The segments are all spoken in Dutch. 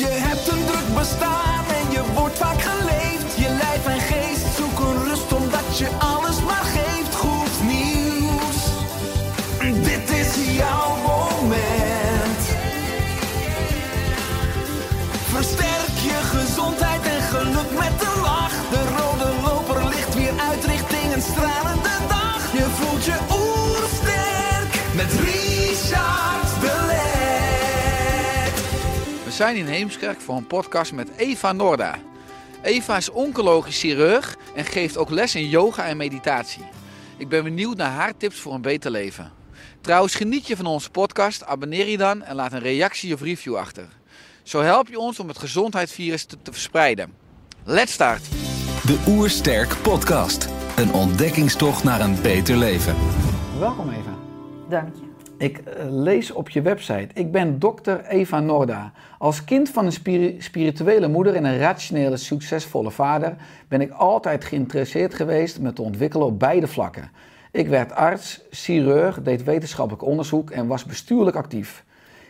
Je hebt een druk bestaan en je wordt vaak geleefd. Je lijf en geest zoeken rust omdat je alles maar geeft. Goed nieuws, dit is jouw zijn in Heemskerk voor een podcast met Eva Norda. Eva is oncologisch chirurg en geeft ook les in yoga en meditatie. Ik ben benieuwd naar haar tips voor een beter leven. Trouwens, geniet je van onze podcast, abonneer je dan en laat een reactie of review achter. Zo help je ons om het gezondheidsvirus te, te verspreiden. Let's start! De Oersterk Podcast. Een ontdekkingstocht naar een beter leven. Welkom Eva. Dank je. Ik eh, lees op je website. Ik ben dokter Eva Norda. Als kind van een spiri- spirituele moeder en een rationele, succesvolle vader ben ik altijd geïnteresseerd geweest met te ontwikkelen op beide vlakken. Ik werd arts, chirurg, deed wetenschappelijk onderzoek en was bestuurlijk actief.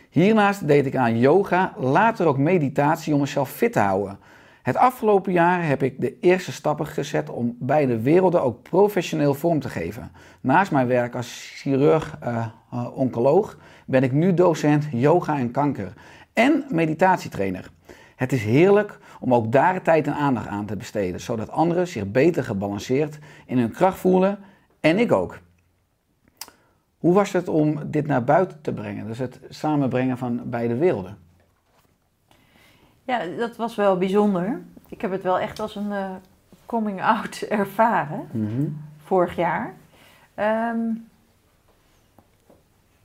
Hiernaast deed ik aan yoga, later ook meditatie om mezelf fit te houden. Het afgelopen jaar heb ik de eerste stappen gezet om beide werelden ook professioneel vorm te geven. Naast mijn werk als chirurg-oncoloog ben ik nu docent yoga en kanker en meditatietrainer. Het is heerlijk om ook daar tijd en aandacht aan te besteden, zodat anderen zich beter gebalanceerd in hun kracht voelen en ik ook. Hoe was het om dit naar buiten te brengen? Dus het samenbrengen van beide werelden. Ja, dat was wel bijzonder. Ik heb het wel echt als een eh, coming out ervaren, vorig jaar. Ehm,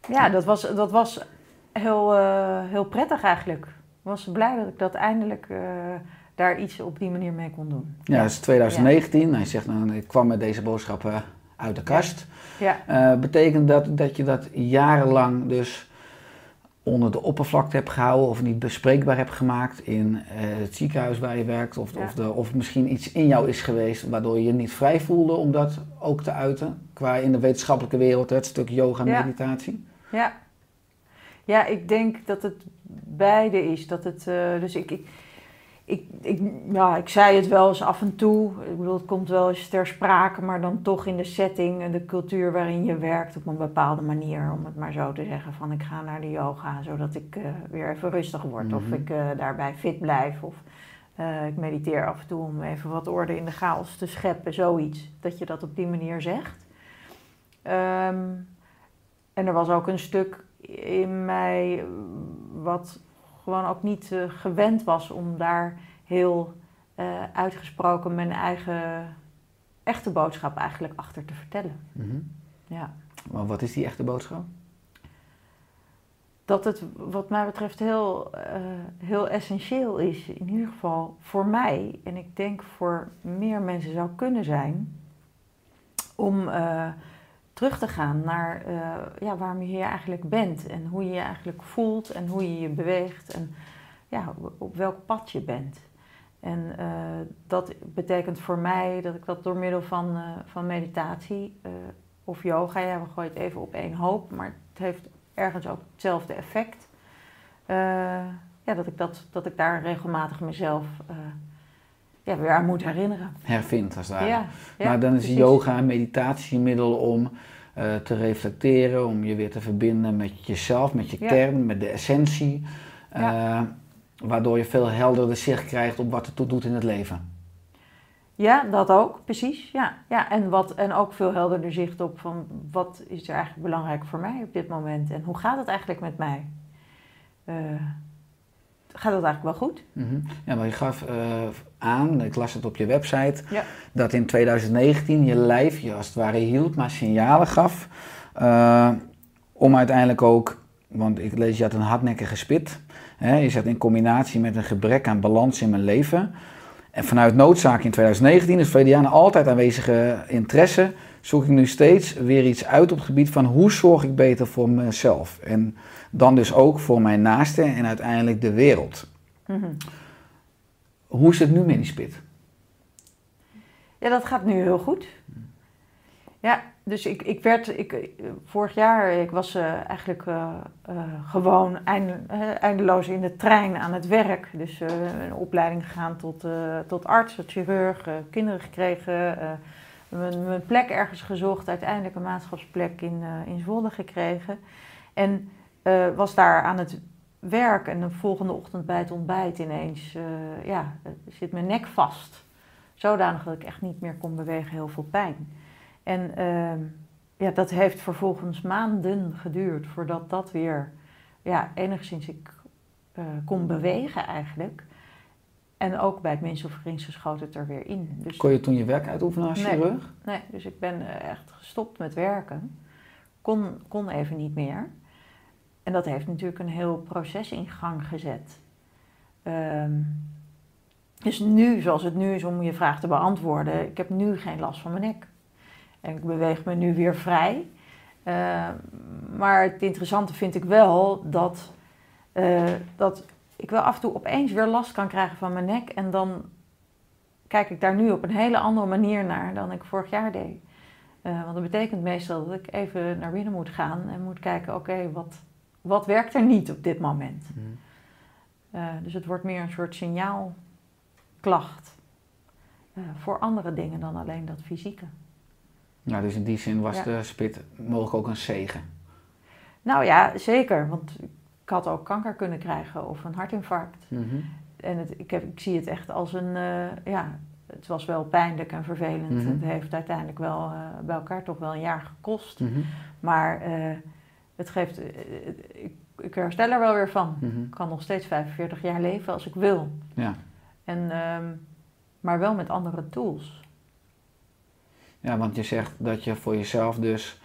ja, dat was, dat was heel, eh, heel prettig eigenlijk. Ik was blij dat ik dat eindelijk eh, daar iets op die manier mee kon doen. Ja, het is 2019. Hij zegt, nou, ik kwam met deze boodschap eh, uit de kast. Ja, Eh, betekent dat dat je dat jarenlang dus onder de oppervlakte hebt gehouden of niet bespreekbaar hebt gemaakt in eh, het ziekenhuis waar je werkt? Of, Ja. of, de, of misschien iets in jou is geweest waardoor je je niet vrij voelde om dat ook te uiten? Qua in de wetenschappelijke wereld, het stuk yoga en Ja. meditatie. ja. ja, ik denk dat het beide is. Dat het, eh, dus ik, ik, ik, ik, ja, ik zei het wel eens af en toe. Ik bedoel, het komt wel eens ter sprake, maar dan toch in de setting en de cultuur waarin je werkt op een bepaalde manier. Om het maar zo te zeggen van ik ga naar de yoga, zodat ik eh, weer even rustig word. Of Mhm. ik eh, daarbij fit blijf. Of eh, ik mediteer af en toe om even wat orde in de chaos te scheppen. Zoiets, dat je dat op die manier zegt. Ehm, en er was ook een stuk in mij wat gewoon ook niet eh, gewend was om daar heel eh, uitgesproken mijn eigen echte boodschap eigenlijk achter te vertellen. Mhm. Ja. Maar wat is die echte boodschap? Dat het wat mij betreft heel, eh, heel essentieel is, in ieder geval voor mij en ik denk voor meer mensen zou kunnen zijn, om terug te gaan naar eh, ja, waarom je hier eigenlijk bent en hoe je je eigenlijk voelt en hoe je je beweegt en ja, op welk pad je bent. En eh, dat betekent voor mij dat ik dat door middel van, eh, van meditatie of yoga, ja, we gooien het even op één hoop, maar het heeft ergens ook hetzelfde effect. Ja, dat ik, dat, dat ik daar regelmatig mezelf ja, weer aan moet herinneren. Hervindt als het ware. Ja, ja, maar dan is precies. yoga een middel om eh, te reflecteren, om je weer te verbinden met jezelf, met je kern, met de essentie. eh, waardoor je veel helderder zicht krijgt op wat het toe doet in het leven. Ja, dat ook, precies. Ja, ja. En, wat, en ook veel helderder zicht op van wat is er eigenlijk belangrijk voor mij op dit moment en hoe gaat het eigenlijk met mij? Eh, gaat het eigenlijk wel goed? Mhm. Ja, maar je gaf eh, aan, ik las het op je website, Ja. dat in 2019 je lijf je als het ware hield, maar signalen gaf. eh, om uiteindelijk ook want ik lees, je had een hardnekkige spit. Hè, je zat in combinatie met een gebrek aan balans in mijn leven. En vanuit noodzaak in 2019, dus verleden jaar, altijd aanwezige interesse, zoek ik nu steeds weer iets uit op het gebied van hoe zorg ik beter voor mezelf. En dan dus ook voor mijn naasten en uiteindelijk de wereld. Mhm. Hoe is het nu met die spit? Ja, dat gaat nu heel goed. Ja, dus ik, ik werd, ik, vorig jaar, ik was eh, eigenlijk eh, eh, gewoon einde, eh, eindeloos in de trein aan het werk. Dus een opleiding gegaan tot, tot arts, tot chirurg, kinderen gekregen, mijn, mijn plek ergens gezocht, uiteindelijk een maatschapsplek in, eh, in Zwolle gekregen. En eh, was daar aan het werk en de volgende ochtend bij het ontbijt ineens, eh, ja, zit mijn nek vast. Zodanig dat ik echt niet meer kon bewegen, heel veel pijn. En ehm, ja, dat heeft vervolgens maanden geduurd voordat dat weer, ja, enigszins ik kon bewegen eigenlijk. En ook bij het vergringste schoot het er weer in. Dus, Kon je toen je werk uitoefenen als Nee. chirurg? nee, dus ik ben eh, echt gestopt met werken. Kon, kon even niet meer. En dat heeft natuurlijk een heel proces in gang gezet. Ehm, dus nu, zoals het nu is om je vraag te beantwoorden, ik heb nu geen last van mijn nek. En ik beweeg me nu weer vrij. Eh, maar het interessante vind ik wel dat, eh, dat ik wel af en toe opeens weer last kan krijgen van mijn nek. En dan kijk ik daar nu op een hele andere manier naar dan ik vorig jaar deed. Eh, want dat betekent meestal dat ik even naar binnen moet gaan en moet kijken, oké, wat, wat werkt er niet op dit moment? Eh, dus het wordt meer een soort signaalklacht eh, voor andere dingen dan alleen dat fysieke. Ja, dus in die zin was Ja. de spit mogelijk ook een zegen. Nou ja, zeker, want ik had ook kanker kunnen krijgen of een hartinfarct. Mhm. En het, ik, heb, ik zie het echt als een, eh, ja, het was wel pijnlijk en vervelend. Mhm. Het heeft uiteindelijk wel eh, bij elkaar toch wel een jaar gekost. Mhm. Maar eh, het geeft, ik, ik herstel er wel weer van. Ik kan nog steeds 45 jaar leven als ik wil. Ja. En, ehm, maar wel met andere tools. ja, want je zegt dat je voor jezelf dus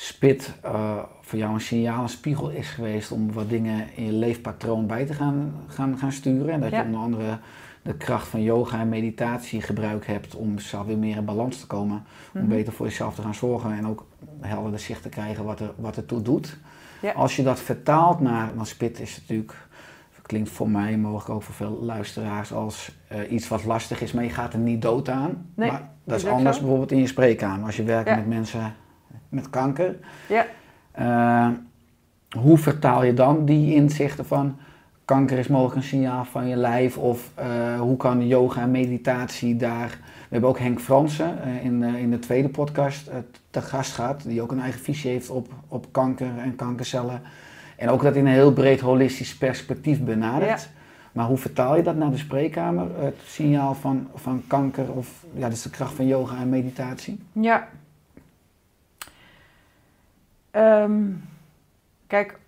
spit eh, voor jou een signaal, een spiegel is geweest om wat dingen in je leefpatroon bij te gaan, gaan, gaan sturen. En dat Ja. je onder andere de kracht van yoga en meditatie gebruikt hebt om zelf weer meer in balans te komen. Om Mhm. beter voor jezelf te gaan zorgen en ook helderder zicht te krijgen wat er, wat er toe doet. Ja. Als je dat vertaalt naar, want spit is natuurlijk, klinkt voor mij, mogelijk ook voor veel luisteraars, als eh, iets wat lastig is, maar je gaat er niet dood aan. Nee, maar dat is anders zo. bijvoorbeeld in je spreekkamer. Als je werkt Ja. met mensen met kanker. Ja. Eh, hoe vertaal je dan die inzichten van kanker is mogelijk een signaal van je lijf? Of eh, hoe kan yoga en meditatie daar... We hebben ook Henk Fransen eh, in, in de tweede podcast te gast gehad. Die ook een eigen visie heeft op, op kanker en kankercellen. En ook dat in een heel breed holistisch perspectief benadert. Maar hoe vertaal je dat naar de spreekkamer? Het signaal van, van kanker of ja, dat is de kracht van yoga en meditatie? Ja. Ehm, kijk,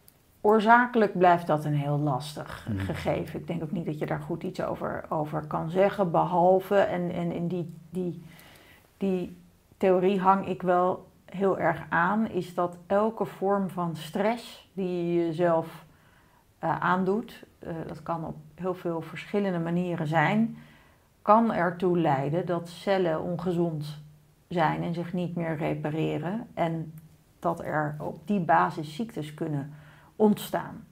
oorzakelijk blijft dat een heel lastig Mhm. gegeven. Ik denk ook niet dat je daar goed iets over, over kan zeggen. Behalve, en, en in die, die, die theorie hang ik wel heel erg aan, is dat elke vorm van stress die je jezelf eh, aandoet, eh, dat kan op heel veel verschillende manieren zijn, kan ertoe leiden dat cellen ongezond zijn en zich niet meer repareren. En dat er op die basis ziektes kunnen ontstaan.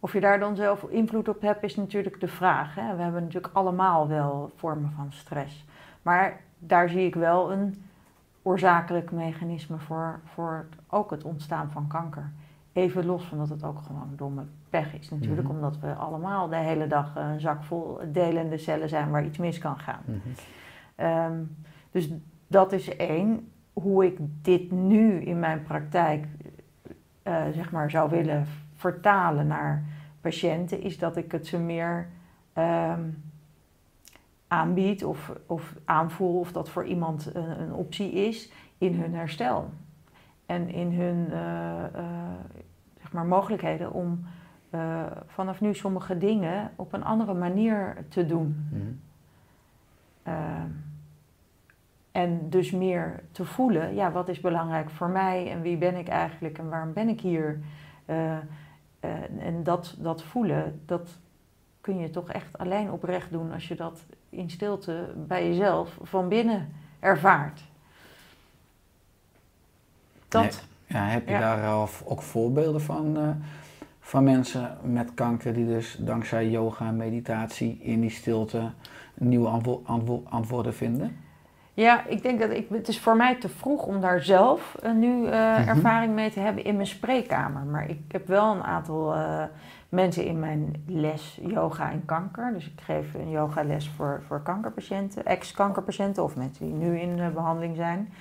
Of je daar dan zelf invloed op hebt, is natuurlijk de vraag. Hè? We hebben natuurlijk allemaal wel vormen van stress. Maar daar zie ik wel een oorzakelijk mechanisme voor, voor het- ook het ontstaan van kanker. Even los van dat het ook gewoon domme pech is natuurlijk, Mhm. omdat we allemaal de hele dag een zak vol delende cellen zijn waar iets mis kan gaan. Ehm, dus dat is één. Hoe ik dit nu in mijn praktijk eh, zeg maar zou willen vertalen naar patiënten, is dat ik het ze meer ehm, aanbied of, of aanvoel of dat voor iemand een, een optie is in hun herstel. En in hun eh, eh, zeg maar mogelijkheden om vanaf nu sommige dingen op een andere manier te doen. Ehm, en dus meer te voelen, ja, wat is belangrijk voor mij en wie ben ik eigenlijk en waarom ben ik hier? Eh, eh, en dat, dat voelen, dat kun je toch echt alleen oprecht doen als je dat in stilte bij jezelf van binnen ervaart. Dat. Ja, heb je Ja. daar al ook voorbeelden van, eh, van mensen met kanker die dus dankzij yoga en meditatie in die stilte nieuwe antwo- antwo- antwoorden vinden? Ja, ik denk dat ik, het is voor mij te vroeg om daar zelf eh, nu eh, ervaring mee te hebben in mijn spreekkamer. Maar ik heb wel een aantal eh, mensen in mijn les yoga en kanker. Dus ik geef een yogales voor, voor kankerpatiënten, ex-kankerpatiënten of mensen die nu in eh, behandeling zijn.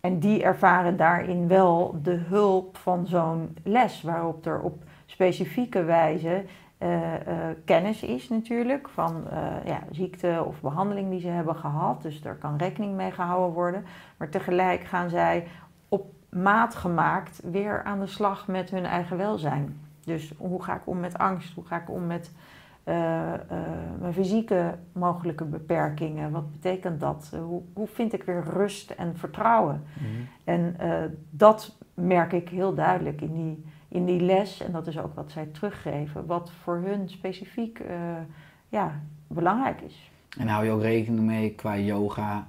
En die ervaren daarin wel de hulp van zo'n les, waarop er op specifieke wijze kennis is natuurlijk van eh, ja, ziekte of behandeling die ze hebben gehad. Dus daar kan rekening mee gehouden worden. Maar tegelijk gaan zij op maat gemaakt weer aan de slag met hun eigen welzijn. Dus hoe ga ik om met angst? Hoe ga ik om met eh, eh, mijn fysieke mogelijke beperkingen? Wat betekent dat? Eh, hoe, hoe vind ik weer rust en vertrouwen? En eh, dat merk ik heel duidelijk in die, in die les. En dat is ook wat zij teruggeven. Wat voor hun specifiek eh, ja, belangrijk is. En hou je ook rekening mee qua yoga,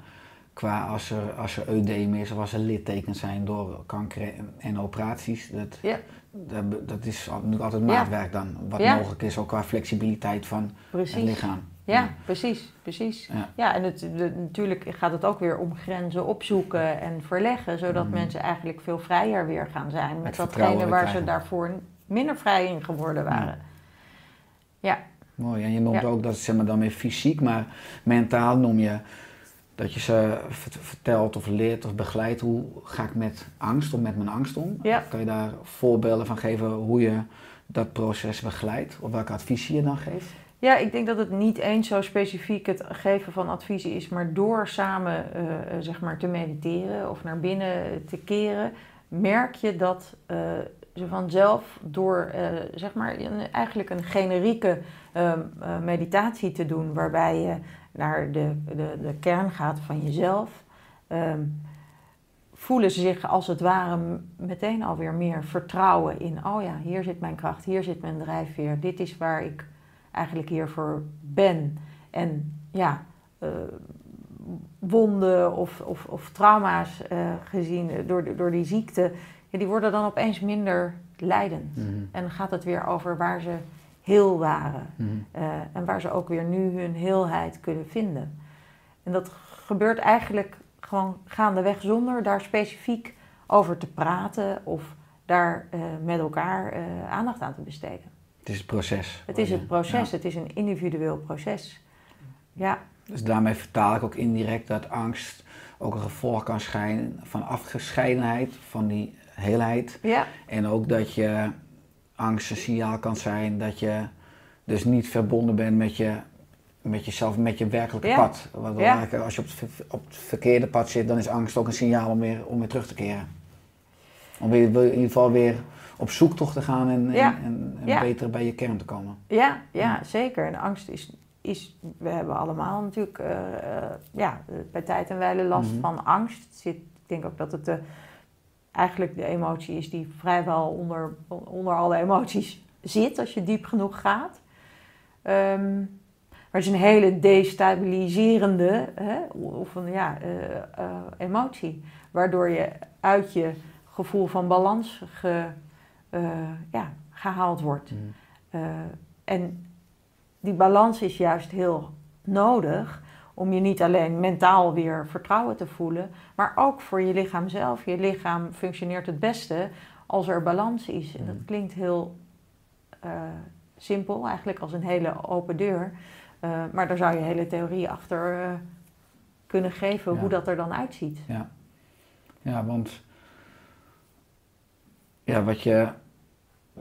qua als er, als er eudeem is of als er littekens zijn door kanker en, operaties. Dat, Ja. dat, dat is natuurlijk altijd Ja. maatwerk dan, wat Ja. mogelijk is, ook qua flexibiliteit van het lichaam. Ja, precies, precies. Ja. Ja, en het, de- natuurlijk gaat het ook weer om grenzen opzoeken en verleggen, zodat Mhm. mensen eigenlijk veel vrijer weer gaan zijn met Het datgene waar ze daarvoor minder vrij in geworden waren. Ja, Mooi, en je noemt Ja. ook dat zeg maar dan weer fysiek, maar mentaal noem je dat je ze vert- vertelt of leert of begeleidt hoe ga ik met angst of met mijn angst om. Ja. Kan je daar voorbeelden van geven hoe je dat proces begeleidt of welke adviezen je dan geeft? Ja, ik denk dat het niet eens zo specifiek het geven van adviezen is, maar door samen eh, eh, zeg maar te mediteren of naar binnen te keren, merk je dat eh, ze vanzelf door zeg maar een, eigenlijk een generieke ehm, eh, meditatie te doen, waarbij je naar de, de, de kern gaat van jezelf, ehm, voelen ze zich als het ware meteen alweer meer vertrouwen in, oh ja, hier zit mijn kracht, hier zit mijn drijfveer, dit is waar ik eigenlijk hiervoor ben. En ja, eh, wonden of, of, of trauma's eh, gezien door, door die ziekte, ja, die worden dan opeens minder leidend. En dan gaat het weer over waar ze heel waren. eh, en waar ze ook weer nu hun heelheid kunnen vinden. En dat gebeurt eigenlijk gewoon gaandeweg zonder daar specifiek over te praten of daar met elkaar aandacht aan te besteden. Het is het proces. Het is je- proces, ja. het is een individueel proces. Ja, Dus daarmee vertaal ik ook indirect dat angst ook een gevolg kan schijnen van afgescheidenheid, van die heelheid. ja, En ook dat je angst een signaal kan zijn dat je dus niet verbonden bent met, je, met jezelf, met je werkelijke Ja. pad. Want Ja. als je op het, op het verkeerde pad zit, dan is angst ook een signaal om weer, om weer terug te keren. Om weer, in ieder geval weer op zoektocht te gaan en, en- Ja. en, en Ja. beter bij je kern te komen. ja, ja zeker. En angst is, is, we hebben allemaal natuurlijk eh, eh, ja, bij tijd en wijle last Mhm. van angst. Het zit, ik denk ook dat het de, eigenlijk de emotie is die vrijwel onder, onder alle emoties zit als je diep genoeg gaat. Ehm, maar het is een hele destabiliserende hè, of een, ja, eh, emotie, waardoor je uit je gevoel van balans ge, ja, gehaald wordt. Eh, en die balans is juist heel nodig om je niet alleen mentaal weer vertrouwen te voelen, maar ook voor je lichaam zelf. Je lichaam functioneert het beste als er balans is. En dat klinkt heel eh, simpel, eigenlijk als een hele open deur. Eh, maar daar zou je hele theorie achter eh, kunnen geven Ja. hoe dat er dan uitziet. Ja, ja want ja, wat je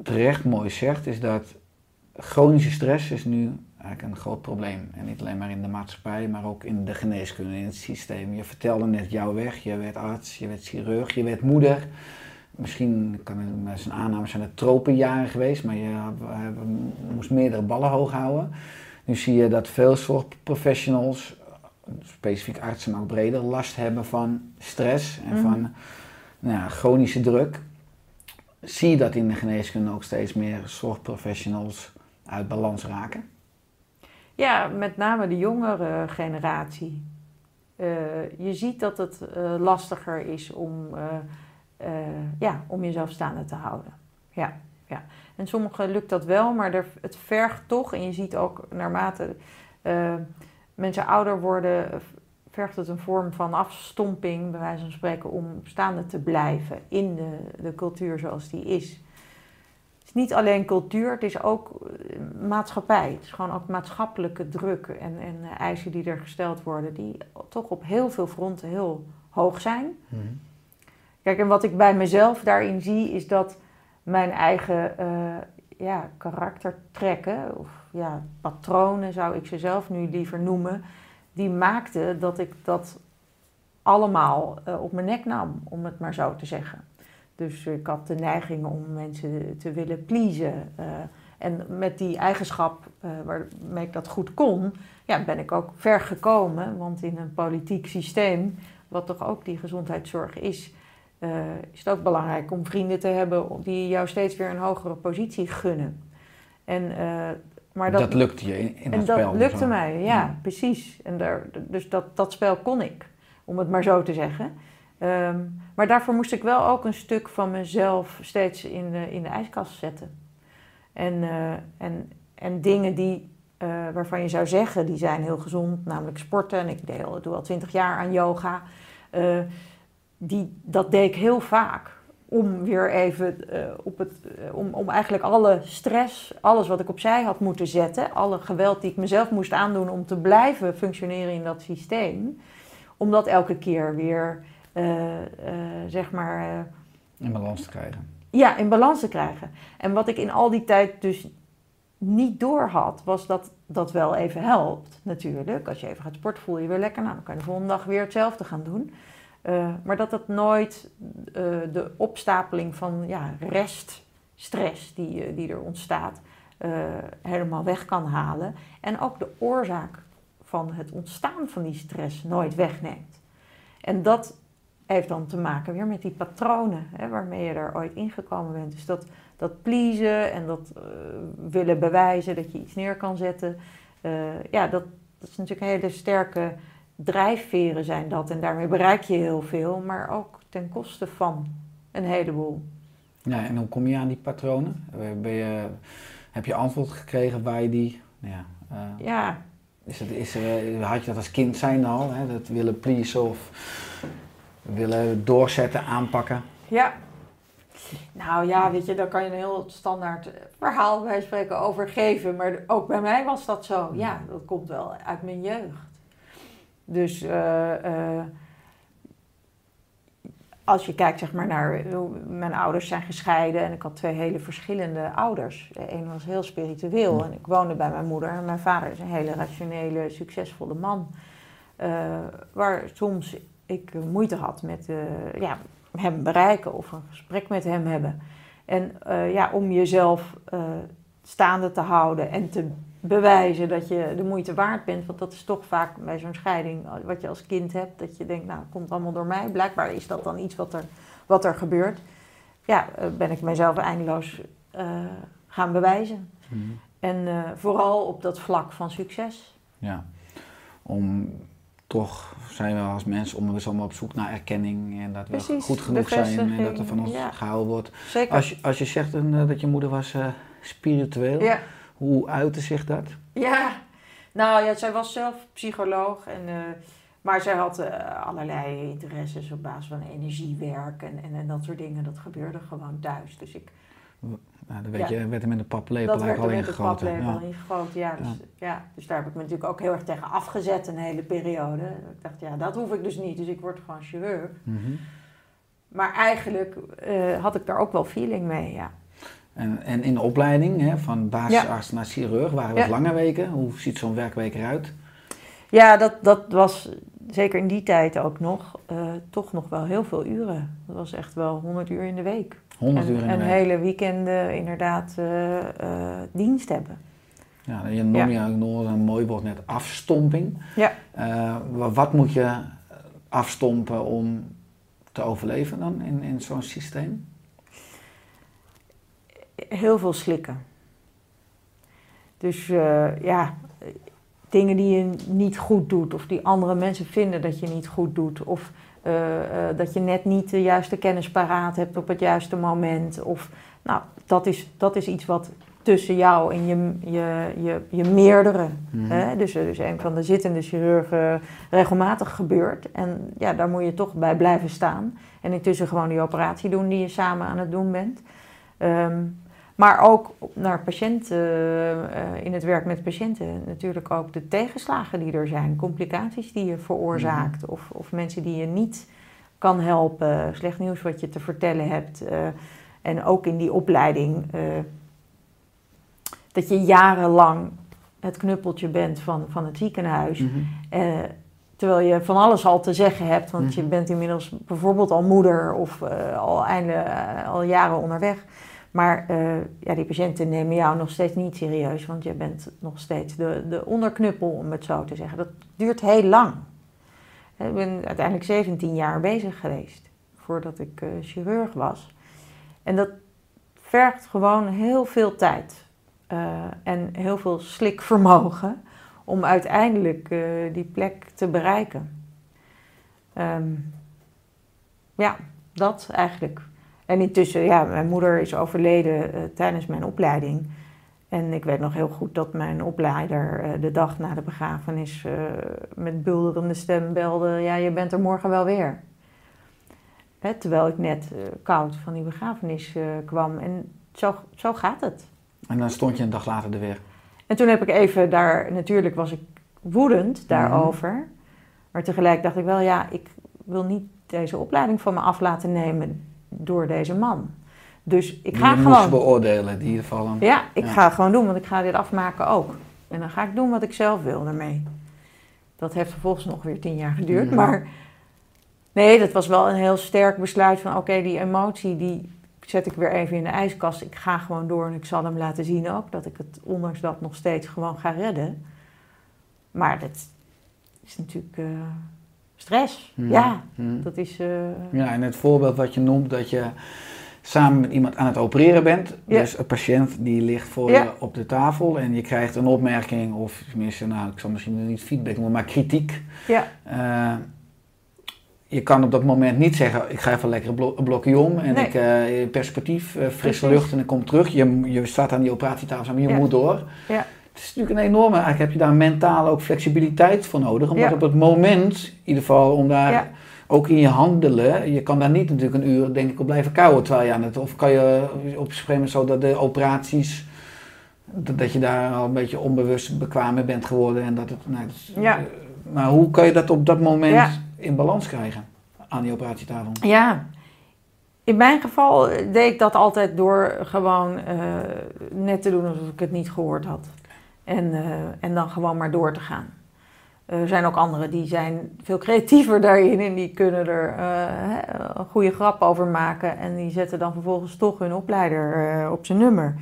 terecht mooi zegt, is dat chronische stress is nu eigenlijk een groot probleem. En niet alleen maar in de maatschappij, maar ook in de geneeskunde, in het systeem. Je vertelde net jouw weg, je werd arts, je werd chirurg, je werd moeder. Misschien kan het met zijn aanname zijn het tropenjaren geweest, maar je moest meerdere ballen hoog houden. Nu zie je dat veel zorgprofessionals, specifiek artsen, maar ook breder, last hebben van stress en Mhm. van nou ja, chronische druk. Zie je dat in de geneeskunde ook steeds meer zorgprofessionals uit balans raken? Ja, met name de jongere generatie. Eh, je ziet dat het eh, lastiger is om, eh, ja, om jezelf staande te houden. Ja, ja. En sommigen lukt dat wel, maar er, het vergt toch, en je ziet ook naarmate mensen ouder worden, vergt het een vorm van afstomping, bij wijze van spreken, om staande te blijven in de, de cultuur zoals die is. Het is niet alleen cultuur, het is ook eh, maatschappij. Het is gewoon ook maatschappelijke druk en, en eisen die er gesteld worden, die toch op heel veel fronten heel hoog zijn. Kijk, en wat ik bij mezelf daarin zie, is dat mijn eigen eh, ja, karaktertrekken, of ja, patronen zou ik ze zelf nu liever noemen, die maakten dat ik dat allemaal eh, op mijn nek nam, om het maar zo te zeggen. Dus ik had de neiging om mensen te willen pleasen. eh, en met die eigenschap eh, waarmee ik dat goed kon, ja, ben ik ook ver gekomen. Want in een politiek systeem, wat toch ook die gezondheidszorg is, is het ook belangrijk om vrienden te hebben die jou steeds weer een hogere positie gunnen. En, maar dat, dat, lukt je in, in en dat dat spel. lukte zo. mij, ja, Ja. precies. En daar, dus dat, dat spel kon ik, om het maar zo te zeggen. Ehm, maar daarvoor moest ik wel ook een stuk van mezelf steeds in de, in de ijskast zetten. En, eh, en, en dingen die, eh, waarvan je zou zeggen, die zijn heel gezond, namelijk sporten. En ik deel, doe al twintig jaar aan yoga. Eh, die, dat deed ik heel vaak. Om weer even eh, op het. eh, om, om eigenlijk alle stress, alles wat ik opzij had moeten zetten. Alle geweld die ik mezelf moest aandoen om te blijven functioneren in dat systeem. Om dat elke keer weer, eh, zeg maar. In balans te krijgen. ja, in balans te krijgen. En wat ik in al die tijd dus niet door had, was dat dat wel even helpt, natuurlijk. Als je even gaat sporten, voel je je weer lekker. Nou, dan kan je de volgende dag weer hetzelfde gaan doen. Eh, maar dat dat nooit eh, de opstapeling van ja, reststress die, eh, die er ontstaat, helemaal weg kan halen. En ook de oorzaak van het ontstaan van die stress nooit wegneemt. En dat heeft dan te maken weer met die patronen hè, waarmee je er ooit ingekomen bent. Dus dat, dat pleasen en dat willen bewijzen dat je iets neer kan zetten. ja, dat, is natuurlijk hele sterke drijfveren zijn dat. En daarmee bereik je heel veel, maar ook ten koste van een heleboel. Ja, en hoe kom je aan die patronen? Eh, Ben je, heb je antwoord gekregen waar je die... nou Ja, eh, Ja, is het, is er, had je dat als kind zijn al? Hè? Dat willen pleasen of willen doorzetten, aanpakken? Ja. Nou ja, weet je, daar kan je een heel standaard verhaal bij spreken over geven. Maar ook bij mij was dat zo. Ja, dat komt wel uit mijn jeugd. Dus eh, eh, als je kijkt zeg maar, naar... hoe- Mijn ouders zijn gescheiden en ik had twee hele verschillende ouders. De een was heel spiritueel en ik woonde bij mijn moeder. En mijn vader is een hele rationele, succesvolle man. Eh, waar soms ik eh, moeite had met eh, ja, hem bereiken of een gesprek met hem hebben. En eh, ja, om jezelf eh, staande te houden en te bewijzen dat je de moeite waard bent. Want dat is toch vaak bij zo'n scheiding eh, wat je als kind hebt. Dat je denkt, nou, het komt allemaal door mij. Blijkbaar is dat dan iets wat er, wat er gebeurt. Ja, eh, ben ik mezelf eindeloos eh, gaan bewijzen. En eh, vooral op dat vlak van succes. Ja. Om toch zijn we als mensen om dus allemaal op zoek naar erkenning en dat we Precies, goed genoeg zijn en dat er van ons ja. gehouden wordt. Zeker. Als je, als je zegt dat je moeder was spiritueel, Ja. Hoe uitte zich dat? Ja, nou ja, zij was zelf psycholoog. En, eh, maar zij had eh, allerlei interesses op basis van energiewerk en, en, en dat soort dingen. Dat gebeurde gewoon thuis. Dus ik, Nou, dan werd, Ja. je, werd er met een paplepel dat werd er eigenlijk al met de ingegoten. paplepel ingegoten. Ja, dus, ja. dus daar heb ik me natuurlijk ook heel erg tegen afgezet een hele periode. Ik dacht, ja, dat hoef ik dus niet. Dus ik word gewoon chirurg. Mhm. Maar eigenlijk eh, had ik daar ook wel feeling mee, ja. En, en in de opleiding, hè, van basisarts naar chirurg, waren Ja. lange weken. Hoe ziet zo'n werkweek eruit? Ja, dat, dat was zeker in die tijd ook nog, eh, toch nog wel heel veel uren. Dat was echt wel 100 uur in de week. 100 en, uur in de en week. hele weekenden inderdaad eh, eh, dienst hebben. Ja, je noem je ook nog een mooi woord net afstomping. Ja. Wa- wat moet je afstompen om te overleven dan in, in zo'n systeem? Heel veel slikken. Dus eh, ja, dingen die je niet goed doet, of die andere mensen vinden dat je niet goed doet, of eh, eh, dat je net niet de juiste kennis paraat hebt op het juiste moment. Of, nou, dat is, dat is iets wat tussen jou en je, je, je, je meerdere, Mhm. hè? Dus, dus een van de zittende chirurgen, regelmatig gebeurt. En ja, daar moet je toch bij blijven staan. En intussen gewoon die operatie doen die je samen aan het doen bent. Ehm, maar ook naar patiënten, eh, in het werk met patiënten, natuurlijk ook de tegenslagen die er zijn, complicaties die je veroorzaakt, of, of mensen die je niet kan helpen, slecht nieuws wat je te vertellen hebt. eh, en ook in die opleiding, eh, dat je jarenlang het knuppeltje bent van, van het ziekenhuis. Mhm. Terwijl je van alles al te zeggen hebt, want je Mhm. bent inmiddels bijvoorbeeld al moeder of al, einde, al jaren onderweg. Maar eh, ja, die patiënten nemen jou nog steeds niet serieus, want je bent nog steeds de, de onderknuppel, om het zo te zeggen. Dat duurt heel lang. Ik ben uiteindelijk 17 jaar bezig geweest voordat ik eh, chirurg was. En dat vergt gewoon heel veel tijd eh, en heel veel slikvermogen om uiteindelijk die plek te bereiken. Ehm, ja, dat eigenlijk. En intussen, ja, mijn moeder is overleden eh, tijdens mijn opleiding. En ik weet nog heel goed dat mijn opleider eh, de dag na de begrafenis eh, met bulderende stem belde: Ja, je bent er morgen wel weer. Hè, terwijl ik net koud van die begrafenis kwam. En zo, zo gaat het. En dan stond je een dag later er weer. En toen heb ik even daar, natuurlijk was ik woedend daarover. Maar tegelijk dacht ik wel, ja, ik wil niet deze opleiding van me af laten nemen door deze man. Dus ik Die ga moest gewoon. beoordelen, die vallen. Ja, ik Ja. ga het gewoon doen, want ik ga dit afmaken ook. En dan ga ik doen wat ik zelf wil daarmee. Dat heeft vervolgens nog weer tien jaar geduurd. Maar nee, dat was wel een heel sterk besluit van... oké, die emotie die zet ik weer even in de ijskast. Ik ga gewoon door en ik zal hem laten zien ook... dat ik het ondanks dat nog steeds gewoon ga redden. Maar dat is natuurlijk eh, stress. Mhm. Ja, Mhm. dat is... eh, Ja, en het voorbeeld wat je noemt, dat je samen met iemand aan het opereren bent. Ja. Dus een patiënt die ligt voor Ja. je op de tafel en je krijgt een opmerking of tenminste, nou, ik zal misschien niet feedback noemen, maar kritiek. ja, Eh, je kan op dat moment niet zeggen, ik ga even lekker een, blokje om en Nee. ik eh, perspectief, frisse lucht en ik kom terug. Je, je staat aan die operatietafel samen, je Ja. moet door. Ja. Het is natuurlijk een enorme, eigenlijk heb je daar mentaal ook flexibiliteit voor nodig. Omdat Ja. op het moment, in ieder geval om daar Ja. ook in je handelen, je kan daar niet natuurlijk een uur denk ik op blijven kouwen terwijl je aan het, of kan je op een gegeven moment zo dat de operaties, dat, dat je daar al een beetje onbewust bekwaam mee bent geworden en dat het, nou, dat is- Ja. maar hoe kan je dat op dat moment in balans krijgen aan die operatietafel? Ja, in mijn geval deed ik dat altijd door gewoon eh, net te doen alsof ik het niet gehoord had. En, eh, en dan gewoon maar door te gaan. Er zijn ook anderen die zijn veel creatiever daarin en die kunnen er eh, hè, een goede grap over maken. En die zetten dan vervolgens toch hun opleider eh, op zijn nummer.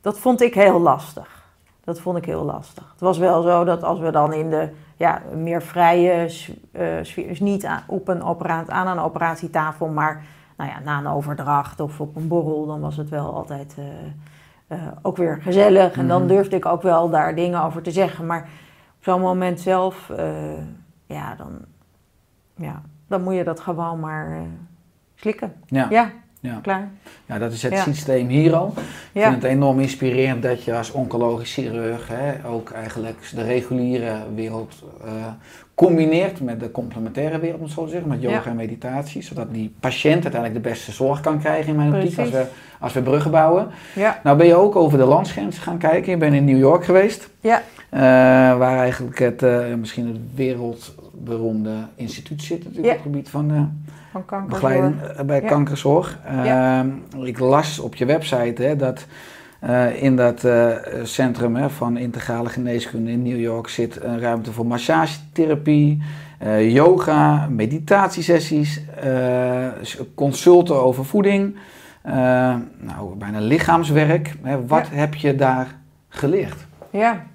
Dat vond ik heel lastig. Dat vond ik heel lastig. Het was wel zo dat als we dan in de ja, meer vrije eh, sfeer, dus niet op een operaat, aan een operatietafel, maar nou ja, na een overdracht of op een borrel, dan was het wel altijd eh, eh, ook weer gezellig. En dan Mhm. durfde ik ook wel daar dingen over te zeggen. Maar op zo'n moment zelf, eh, ja, dan, ja, dan moet je dat gewoon maar eh, slikken. Ja, Ja, ja. klaar. ja, dat is het Ja. systeem hier al. Ik vind het enorm inspirerend dat je als oncologisch chirurg hè, ook eigenlijk de reguliere wereld combineert met de complementaire wereld, om het zo te zeggen, met yoga Ja. en meditatie, zodat die patiënt uiteindelijk de beste zorg kan krijgen in mijn optiek als we, als we bruggen bouwen. Ja, Nou ben je ook over de landsgrenzen gaan kijken. Je bent in New York geweest, ja, eh, waar eigenlijk het, eh, misschien het wereldberoemde instituut zit natuurlijk Ja. op het gebied van eh, van kanker. begeleiding bij kankerzorg. Ehm, ik las op je website hè, dat eh, in dat eh, centrum hè, van integrale geneeskunde in New York zit een ruimte voor massagetherapie, eh, yoga, meditatiesessies, consulten over voeding, nou, bijna lichaamswerk. Hè. Wat heb je daar geleerd? Ja.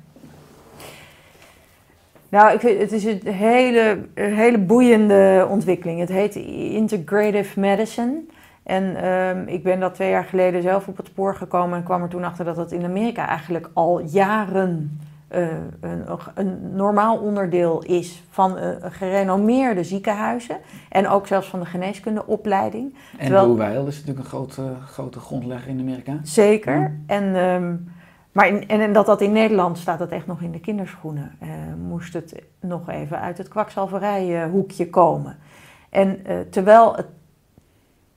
Nou, ik vind, het is een hele, een hele boeiende ontwikkeling. Het heet Integrative Medicine. En ehm, ik ben dat twee jaar geleden zelf op het spoor gekomen en kwam er toen achter dat dat in Amerika eigenlijk al jaren eh, een, een, normaal onderdeel is van uh, gerenommeerde ziekenhuizen en ook zelfs van de geneeskundeopleiding. En Terwijl, Weil is natuurlijk een grote, grote grondlegger in Amerika. Zeker. En, ehm, maar in, en, dat dat in Nederland staat dat echt nog in de kinderschoenen. Uh, moest het nog even uit het kwakzalverijhoekje komen. En terwijl het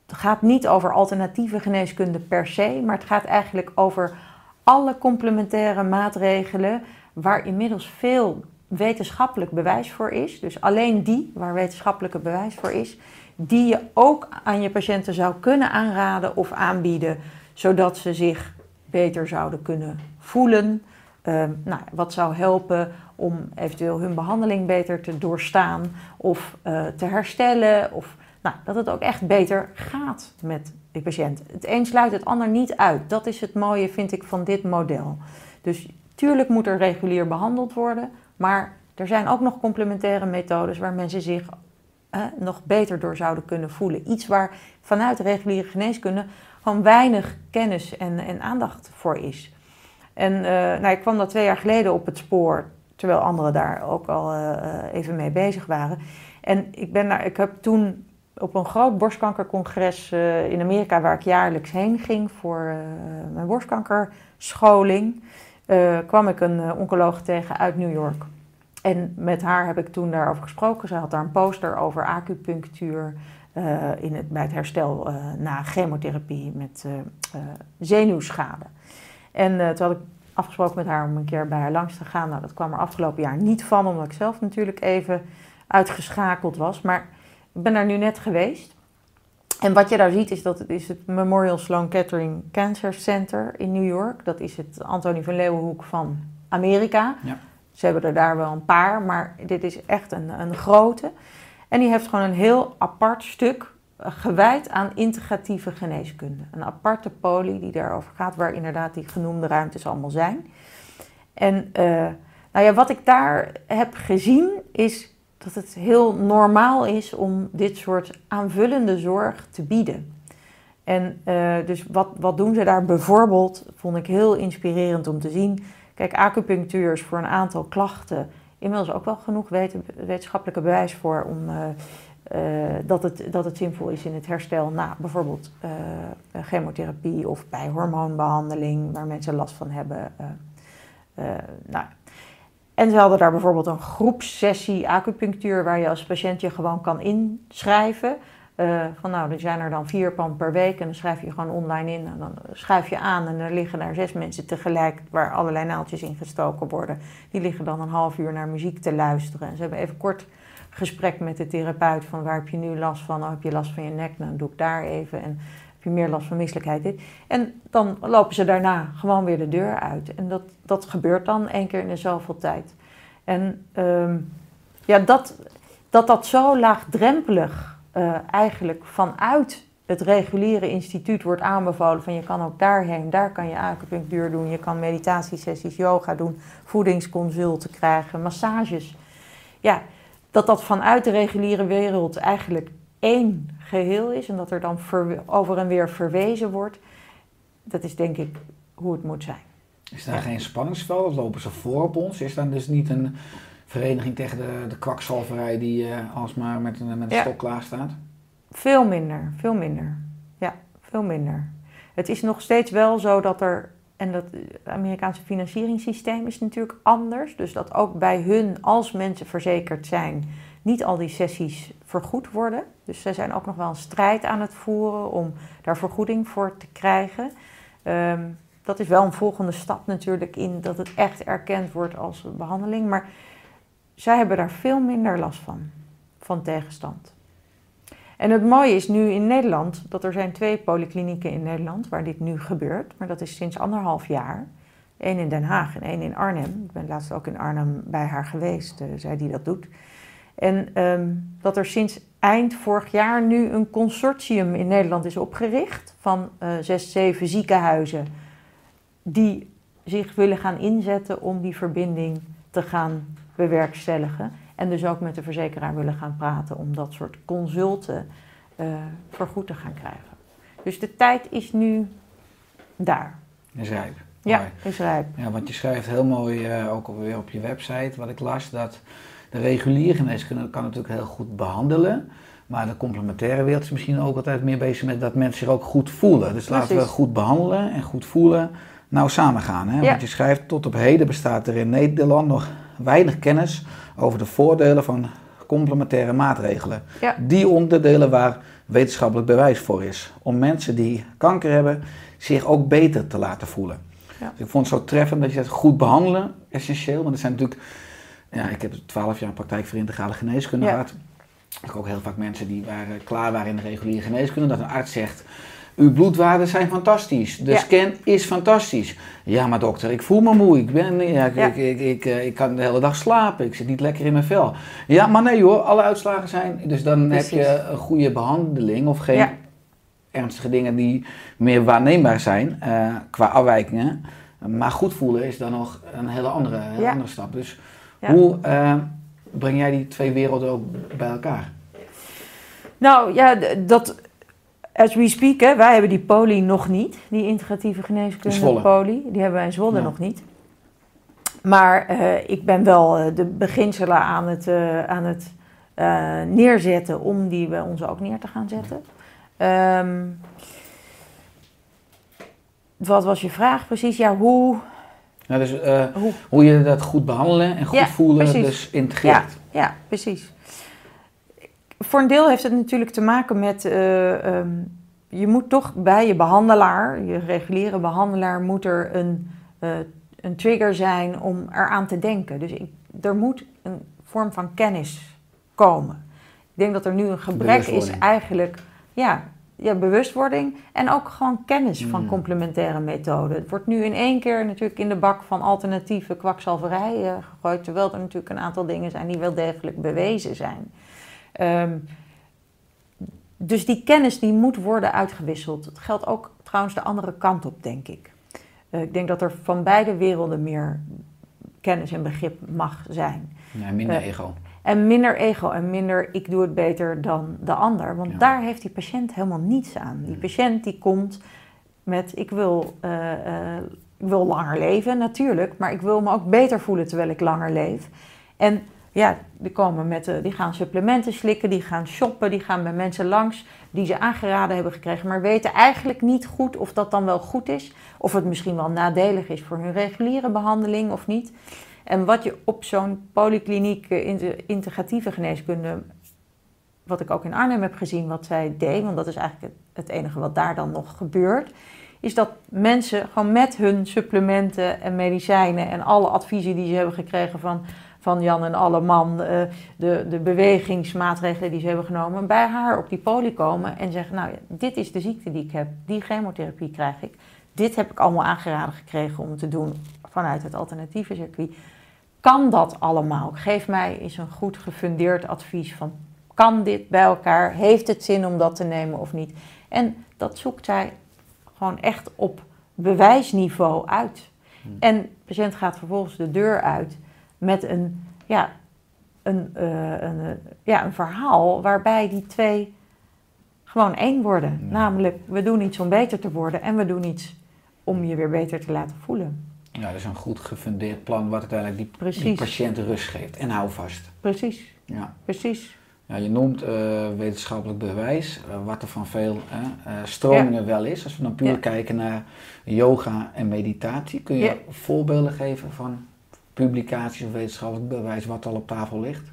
gaat niet over alternatieve geneeskunde per se, maar het gaat eigenlijk over alle complementaire maatregelen waar inmiddels veel wetenschappelijk bewijs voor is. Dus alleen die, waar wetenschappelijke bewijs voor is, die je ook aan je patiënten zou kunnen aanraden of aanbieden, zodat ze zich beter zouden kunnen voelen. Uh, nou, wat zou helpen om eventueel hun behandeling beter te doorstaan of uh, te herstellen. Of nou, dat het ook echt beter gaat met de patiënt. Het een sluit het ander niet uit. Dat is het mooie, vind ik, van dit model. Dus tuurlijk moet er regulier behandeld worden, maar er zijn ook nog complementaire methodes waar mensen zich eh, nog beter door zouden kunnen voelen. Iets waar vanuit de reguliere geneeskunde gewoon weinig kennis en, en aandacht voor is. En uh, nou, ik kwam dat twee jaar geleden op het spoor, terwijl anderen daar ook al uh, even mee bezig waren. En ik, ben daar, ik heb toen op een groot borstkankercongres uh, in Amerika, waar ik jaarlijks heen ging voor uh, mijn borstkankerscholing, uh, kwam ik een oncoloog tegen uit New York. En met haar heb ik toen daarover gesproken. Ze had daar een poster over acupunctuur in het, bij het herstel na chemotherapie met zenuwschade. En toen had ik afgesproken met haar om een keer bij haar langs te gaan. Nou, dat kwam er afgelopen jaar niet van, omdat ik zelf natuurlijk even uitgeschakeld was. Maar ben daar nu net geweest. En wat je daar ziet is dat het is het Memorial Sloan Kettering Cancer Center in New York. Dat is het Antonie van Leeuwenhoek van Amerika. Ja. Ze hebben er daar wel een paar, maar dit is echt een, een grote. En die heeft gewoon een heel apart stuk eh, gewijd aan integratieve geneeskunde. Een aparte poli die daarover gaat, waar inderdaad die genoemde ruimtes allemaal zijn. En uh, nou ja, wat ik daar heb gezien is dat het heel normaal is om dit soort aanvullende zorg te bieden. En uh, dus wat, wat doen ze daar bijvoorbeeld, vond ik heel inspirerend om te zien. Kijk, acupunctuur is voor een aantal klachten inmiddels ook wel genoeg weten, wetenschappelijke bewijs voor om, uh, uh, dat, het, dat het zinvol is in het herstel na bijvoorbeeld chemotherapie of bij hormoonbehandeling, waar mensen last van hebben. nou, en ze hadden daar bijvoorbeeld een groepsessie acupunctuur waar je als patiënt je gewoon kan inschrijven. Uh, van nou, er zijn er dan vier pan per week en dan schrijf je gewoon online in. En dan schuif je aan en er liggen daar zes mensen tegelijk waar allerlei naaldjes in gestoken worden. Die liggen dan een half uur naar muziek te luisteren. En ze hebben even kort gesprek met de therapeut van waar heb je nu last van? Oh, heb je last van je nek? Nou, dan doe ik daar even. En je meer last van misselijkheid. En dan lopen ze daarna gewoon weer de deur uit. En dat, dat gebeurt dan één keer in de zoveel tijd. En ehm, ja, dat, dat dat zo laagdrempelig uh, eigenlijk vanuit het reguliere instituut wordt aanbevolen van je kan ook daarheen, daar kan je acupunctuur doen, je kan meditatiesessies, yoga doen, voedingsconsulten krijgen, massages. Ja, dat dat vanuit de reguliere wereld eigenlijk één geheel is en dat er dan over en weer verwezen wordt, dat is denk ik hoe het moet zijn. Is daar geen spanningsveld? Lopen ze voor op ons? Is dan dus niet een vereniging tegen de, de kwakzalverij die uh, alsmaar met een, met een stok klaar staat? Veel minder, veel minder. Ja, veel minder. Het is nog steeds wel zo dat er, en dat Amerikaanse financieringssysteem is natuurlijk anders, dus dat ook bij hun, als mensen verzekerd zijn, niet al die sessies vergoed worden. Dus ze zijn ook nog wel een strijd aan het voeren om daar vergoeding voor te krijgen. Um, dat is wel een volgende stap natuurlijk in dat het echt erkend wordt als behandeling. Maar zij hebben daar veel minder last van, van tegenstand. En het mooie is nu in Nederland dat er zijn twee polyklinieken in Nederland waar dit nu gebeurt. Maar dat is sinds anderhalf jaar. Eén in Den Haag en één in Arnhem. Ik ben laatst ook in Arnhem bij haar geweest, uh, zij die dat doet. En um, dat er sinds eind vorig jaar nu een consortium in Nederland is opgericht van uh, zes, zeven ziekenhuizen die zich willen gaan inzetten om die verbinding te gaan bewerkstelligen. En dus ook met de verzekeraar willen gaan praten om dat soort consulten uh, vergoed te gaan krijgen. Dus de tijd is nu daar. Is rijp. Ja, is rijp. Ja, want je schrijft heel mooi eh, ook alweer op je website, wat ik las, dat de reguliere geneeskunde kan natuurlijk heel goed behandelen. Maar de complementaire wereld is misschien ook altijd meer bezig met dat mensen zich ook goed voelen. Dus laten we goed behandelen en goed voelen nou samengaan. Hè? Ja. Want je schrijft, tot op heden bestaat er in Nederland nog weinig kennis over de voordelen van complementaire maatregelen. Ja. Die onderdelen waar wetenschappelijk bewijs voor is. Om mensen die kanker hebben zich ook beter te laten voelen. Ja. Dus ik vond het zo treffend dat je zegt goed behandelen, essentieel. Want er zijn natuurlijk, ja, ik heb 12 jaar praktijk voor integrale geneeskunde Ja. gehad. Ik ook heel vaak mensen die waren, klaar waren in de reguliere geneeskunde, dat een arts zegt, uw bloedwaarden zijn fantastisch, de Ja. scan is fantastisch. Ja, maar dokter, ik voel me moe, ik, ben, ja, ik, Ja. ik, ik, ik, eh, ik kan de hele dag slapen, ik zit niet lekker in mijn vel. Ja, maar nee hoor, alle uitslagen zijn, dus dan Precies. heb je een goede behandeling of geen ernstige dingen die meer waarneembaar zijn eh, qua afwijkingen. Maar goed voelen is dan nog een hele andere, hele andere stap. Dus Ja. hoe eh, breng jij die twee werelden ook bij elkaar? Nou ja, dat, as we speak, hè, wij hebben die poli nog niet, die integratieve In geneeskunde poli. Die hebben wij in Zwolle Ja. nog niet. Maar eh, ik ben wel eh, de beginselen aan het, aan het neerzetten om die bij ons ook neer te gaan zetten. Ehm, wat was je vraag precies? Ja, hoe... Nou, dus, eh, hoe hoe je dat goed behandelen en goed Ja, voelen precies. dus integreert. Ja, precies. Voor een deel heeft het natuurlijk te maken met. eh, ehm, je moet toch bij je behandelaar, je reguliere behandelaar, moet er een, eh, een trigger zijn om eraan te denken. Dus ik, er moet een vorm van kennis komen. Ik denk dat er nu een gebrek is eigenlijk. Ja, ja, bewustwording en ook gewoon kennis van Mm. complementaire methoden. Het wordt nu in één keer natuurlijk in de bak van alternatieve kwakzalverij eh, gegooid, terwijl er natuurlijk een aantal dingen zijn die wel degelijk bewezen zijn. Ehm, dus die kennis die moet worden uitgewisseld. Dat geldt ook trouwens de andere kant op, denk ik. Eh, ik denk dat er van beide werelden meer kennis en begrip mag zijn. Ja, minder Eh, ego. En minder ego en minder ik doe het beter dan de ander. Want Ja. daar heeft die patiënt helemaal niets aan. Die patiënt die komt met ik wil, eh, eh, ik wil langer leven, natuurlijk. Maar ik wil me ook beter voelen terwijl ik langer leef. En ja, die, komen met, eh, die gaan supplementen slikken, die gaan shoppen, die gaan bij mensen langs die ze aangeraden hebben gekregen, maar weten eigenlijk niet goed of dat dan wel goed is. Of het misschien wel nadelig is voor hun reguliere behandeling of niet. En wat je op zo'n polykliniek eh, integratieve geneeskunde, wat ik ook in Arnhem heb gezien, wat zij deed, want dat is eigenlijk het, enige wat daar dan nog gebeurt, is dat mensen gewoon met hun supplementen en medicijnen en alle adviezen die ze hebben gekregen van, van Jan en Alleman, eh, de, de bewegingsmaatregelen die ze hebben genomen, bij haar op die poli komen en zeggen, nou ja, dit is de ziekte die ik heb, die chemotherapie krijg ik, dit heb ik allemaal aangeraden gekregen om te doen vanuit het alternatieve circuit. Kan dat allemaal? Geef mij eens een goed gefundeerd advies van kan dit bij elkaar? Heeft het zin om dat te nemen of niet? En dat zoekt zij gewoon echt op bewijsniveau uit. En de patiënt gaat vervolgens de deur uit met een, ja, een, eh, een, eh, ja, een verhaal waarbij die twee gewoon één worden. Namelijk, we doen iets om beter te worden en we doen iets om je weer beter te laten voelen. Ja, dat is een goed gefundeerd plan wat uiteindelijk die, patiënt rust geeft. En hou vast. Precies, Ja. precies. Ja, je noemt eh, wetenschappelijk bewijs, eh, wat er van veel eh, stromingen wel is. Als we dan puur Ja. kijken naar yoga en meditatie, kun je Ja. voorbeelden geven van publicaties of wetenschappelijk bewijs wat al op tafel ligt?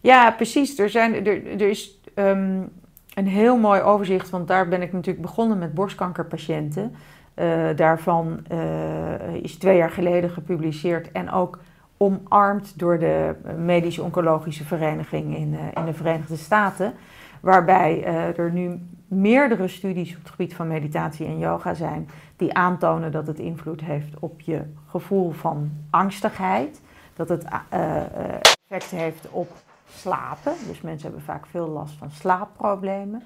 Ja, precies. Er, zijn, er, er is ehm, een heel mooi overzicht, want daar ben ik natuurlijk begonnen met borstkankerpatiënten. Eh, daarvan eh, is twee jaar geleden gepubliceerd en ook omarmd door de Medische Oncologische Vereniging in, eh, in de Verenigde Staten. Waarbij er nu meerdere studies op het gebied van meditatie en yoga zijn die aantonen dat het invloed heeft op je gevoel van angstigheid. Dat het effect heeft op slapen. Dus mensen hebben vaak veel last van slaapproblemen.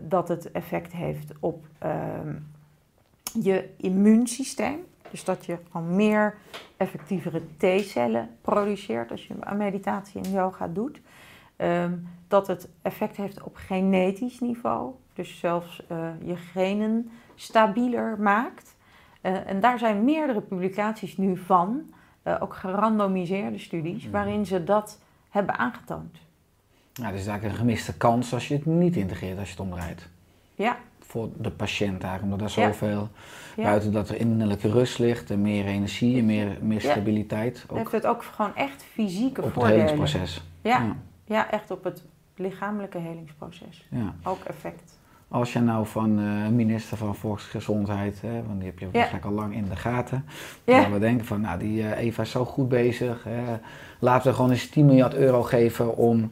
Dat het effect heeft op ehm, je immuunsysteem. Dus dat je gewoon meer effectievere T-cellen produceert als je aan meditatie en yoga doet. Ehm, dat het effect heeft op genetisch niveau. Dus zelfs eh, je genen stabieler maakt. Eh, en daar zijn meerdere publicaties nu van, eh, ook gerandomiseerde studies, Mhm. waarin ze dat hebben aangetoond. Nou, dat is eigenlijk een gemiste kans als je het niet integreert, als je het omdraait. Ja, Voor de patiënt eigenlijk, omdat er zoveel, Ja. buiten dat er innerlijke rust ligt en meer energie en meer, meer stabiliteit, heeft ook het ook gewoon echt fysieke op het helingsproces. Ja, Ja. echt op het lichamelijke helingsproces. Ja. Ook effect. Als je nou van eh, minister van Volksgezondheid, hè, want die heb je Ja. waarschijnlijk al lang in de gaten, Ja. we denken van, nou die eh, Eva is zo goed bezig, hè, laten we gewoon eens 10 miljard euro geven om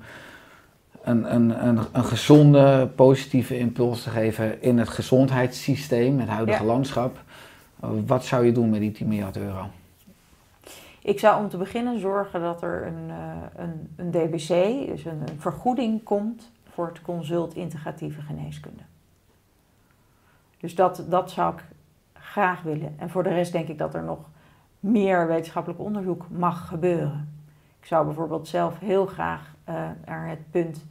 een, een, een, een gezonde, positieve impuls te geven in het gezondheidssysteem, het huidige Ja. landschap. Wat zou je doen met die 10 miljard euro? Ik zou om te beginnen zorgen dat er een, eh, een, een DBC, dus een, een vergoeding komt voor het consult integratieve geneeskunde. Dus dat, dat zou ik graag willen. En voor de rest denk ik dat er nog meer wetenschappelijk onderzoek mag gebeuren. Ik zou bijvoorbeeld zelf heel graag eh, naar het punt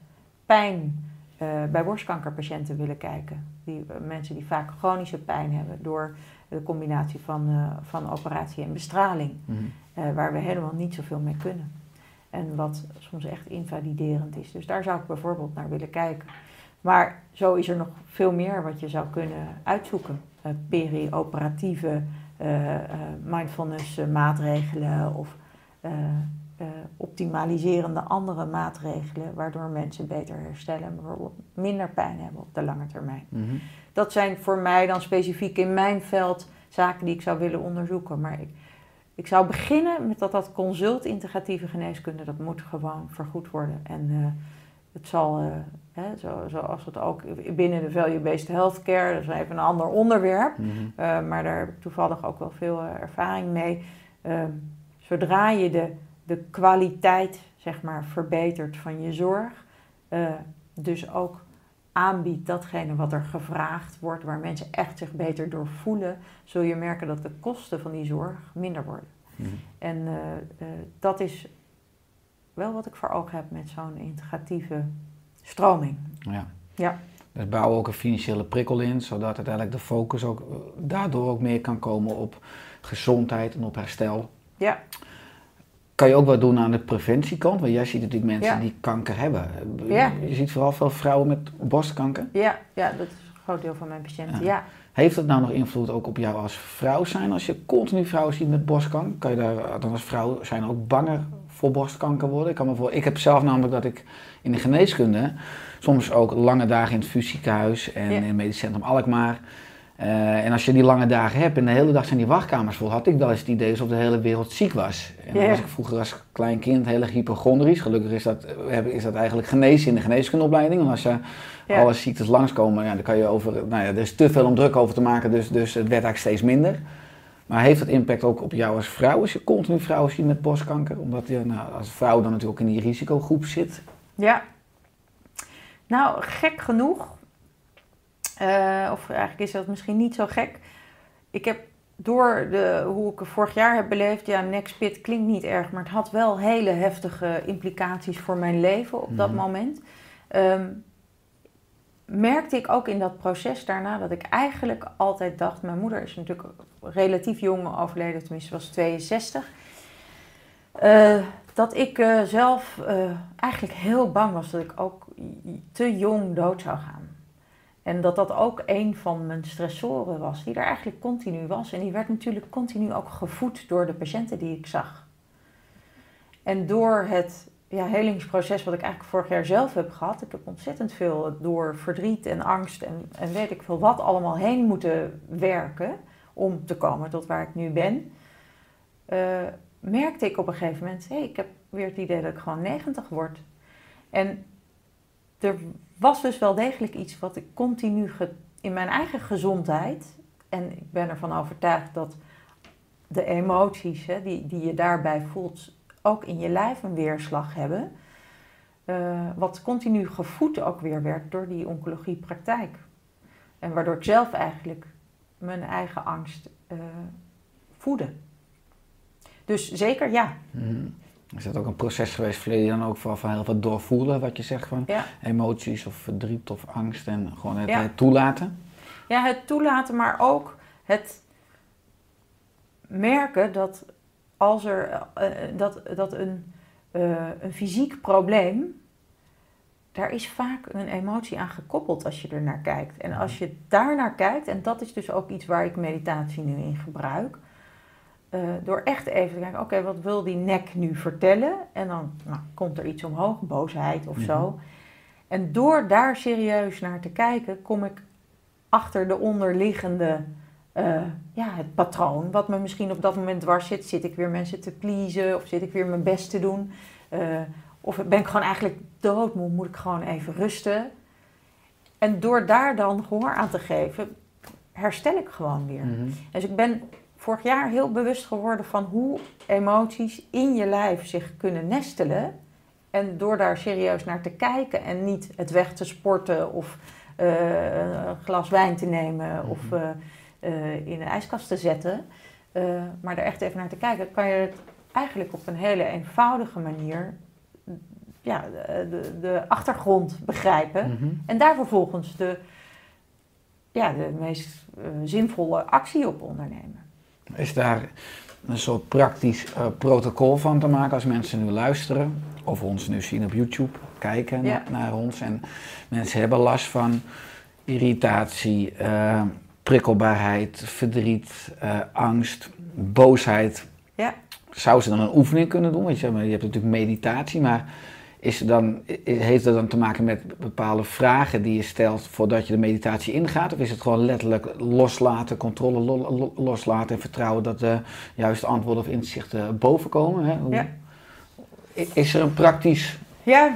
pijn eh, bij borstkankerpatiënten willen kijken. Die, eh, mensen die vaak chronische pijn hebben door de combinatie van, eh, van operatie en bestraling. Eh, waar we helemaal niet zoveel mee kunnen. En wat soms echt invaliderend is. Dus daar zou ik bijvoorbeeld naar willen kijken. Maar zo is er nog veel meer wat je zou kunnen uitzoeken. Peri-operatieve mindfulness maatregelen of eh, optimaliserende andere maatregelen waardoor mensen beter herstellen en bijvoorbeeld minder pijn hebben op de lange termijn. Mhm. Dat zijn voor mij dan specifiek in mijn veld zaken die ik zou willen onderzoeken. Maar ik, ik zou beginnen met dat dat consult integratieve geneeskunde, dat moet gewoon vergoed worden. En eh, het zal, eh, hè, zo, zoals het ook binnen de value-based healthcare, dat is even een ander onderwerp. Mhm. Maar daar heb ik toevallig ook wel veel ervaring mee. Ehm, zodra je de, de kwaliteit zeg maar, verbetert van je zorg, eh, dus ook aanbiedt datgene wat er gevraagd wordt, waar mensen echt zich beter door voelen, zul je merken dat de kosten van die zorg minder worden. Mhm. En eh, eh, dat is wel wat ik voor ogen heb met zo'n integratieve stroming. Ja. Ja. Dus bouwen ook een financiële prikkel in, zodat uiteindelijk de focus ook daardoor ook meer kan komen op gezondheid en op herstel. Ja, Kan je ook wat doen aan de preventiekant? Want jij ziet natuurlijk mensen Ja. die kanker hebben. Ja. Je ziet vooral veel vrouwen met borstkanker. ja, ja, dat is een groot deel van mijn patiënten. Ja. Heeft dat nou nog invloed ook op jou als vrouw zijn? Als je continu vrouwen ziet met borstkanker, kan je daar dan als vrouw zijn ook banger voor borstkanker worden? Ik, kan me voor, ik heb zelf namelijk dat ik in de geneeskunde soms ook lange dagen in het VU ziekenhuis en in het medisch centrum Alkmaar. Eh, en als je die lange dagen hebt en de hele dag zijn die wachtkamers vol, had ik wel eens het idee alsof de hele wereld ziek was. En Ja. was ik vroeger als klein kind heel erg hypochondrisch. Gelukkig is dat, eh, is dat eigenlijk genezen in de geneeskundeopleiding. Want als je Ja. alle ziektes langskomen, ja, dan kan je over, nou ja, er is te veel om druk over te maken, dus, dus het werd eigenlijk steeds minder. Maar heeft dat impact ook op jou als vrouw, als je continu vrouwen ziet met borstkanker? Omdat je nou, als vrouw dan natuurlijk ook in die risicogroep zit. Ja. Nou, gek genoeg, eh, of eigenlijk is dat misschien niet zo gek. Ik heb door de, hoe ik het vorig jaar heb beleefd, ja, nekspit klinkt niet erg, maar het had wel hele heftige implicaties voor mijn leven op dat Mhm. moment. Ehm, merkte ik ook in dat proces daarna dat ik eigenlijk altijd dacht, mijn moeder is natuurlijk relatief jong overleden, tenminste was 62. Eh, dat ik eh, zelf eigenlijk heel bang was dat ik ook te jong dood zou gaan. En dat dat ook een van mijn stressoren was, die er eigenlijk continu was. En die werd natuurlijk continu ook gevoed door de patiënten die ik zag. En door het ja, helingsproces wat ik eigenlijk vorig jaar zelf heb gehad, ik heb ontzettend veel door verdriet en angst en, en weet ik veel wat allemaal heen moeten werken om te komen tot waar ik nu ben. eh, merkte ik op een gegeven moment, hé, ik heb weer het idee dat ik gewoon 90 word. En er was dus wel degelijk iets wat ik continu in mijn eigen gezondheid, en ik ben ervan overtuigd dat de emoties hè, die, die je daarbij voelt, ook in je lijf een weerslag hebben. eh, wat continu gevoed ook weer werd door die oncologiepraktijk. En waardoor ik zelf eigenlijk mijn eigen angst eh, voedde. Dus zeker ja. Mhm. Is dat ook een proces geweest voor je dan ook van, van heel veel doorvoelen, wat je zegt van Ja. emoties of verdriet of angst en gewoon het, Ja. het toelaten? Ja, het toelaten, maar ook het merken dat als er eh, eh, dat, dat een, eh, een fysiek probleem, daar is vaak een emotie aan gekoppeld als je er naar kijkt. En als je daar naar kijkt, en dat is dus ook iets waar ik meditatie nu in gebruik. Eh, door echt even te kijken, oké, wat wil die nek nu vertellen? En dan nou, komt er iets omhoog, boosheid of zo. En door daar serieus naar te kijken, kom ik achter de onderliggende, eh, ja, het patroon. Wat me misschien op dat moment dwars zit. Zit ik weer mensen te pleasen of zit ik weer mijn best te doen? Eh, of ben ik gewoon eigenlijk doodmoe, moet ik gewoon even rusten? En door daar dan gehoor aan te geven, herstel ik gewoon weer. Mhm. Dus ik ben vorig jaar heel bewust geworden van hoe emoties in je lijf zich kunnen nestelen. En door daar serieus naar te kijken en niet het weg te sporten of eh, een glas wijn te nemen of eh, eh, in de ijskast te zetten. maar er echt even naar te kijken, kan je het eigenlijk op een hele eenvoudige manier ja, de, de, achtergrond begrijpen. Mhm. En daar vervolgens de, ja, de meest zinvolle actie op ondernemen. Is daar een soort praktisch eh, protocol van te maken als mensen nu luisteren of ons nu zien op YouTube, kijken Ja. na- naar ons en mensen hebben last van irritatie, eh, prikkelbaarheid, verdriet, eh, angst, boosheid. Ja. Zou ze dan een oefening kunnen doen? Want je, je hebt natuurlijk meditatie, maar is dan, heeft dat dan te maken met bepaalde vragen die je stelt voordat je de meditatie ingaat? Of is het gewoon letterlijk loslaten, controle lo- lo- loslaten en vertrouwen dat de juiste antwoorden of inzichten boven komen? Hè? Hoe- Ja. Is er een praktisch Ja,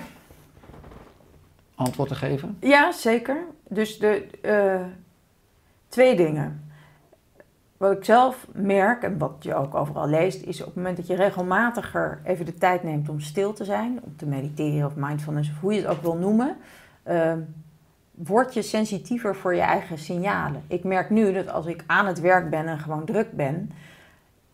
antwoord te geven? ja zeker. Dus de eh, twee dingen. Wat ik zelf merk en wat je ook overal leest, is op het moment dat je regelmatiger even de tijd neemt om stil te zijn, om te mediteren of mindfulness, of hoe je het ook wil noemen, eh, word je sensitiever voor je eigen signalen. Ik merk nu dat als ik aan het werk ben en gewoon druk ben,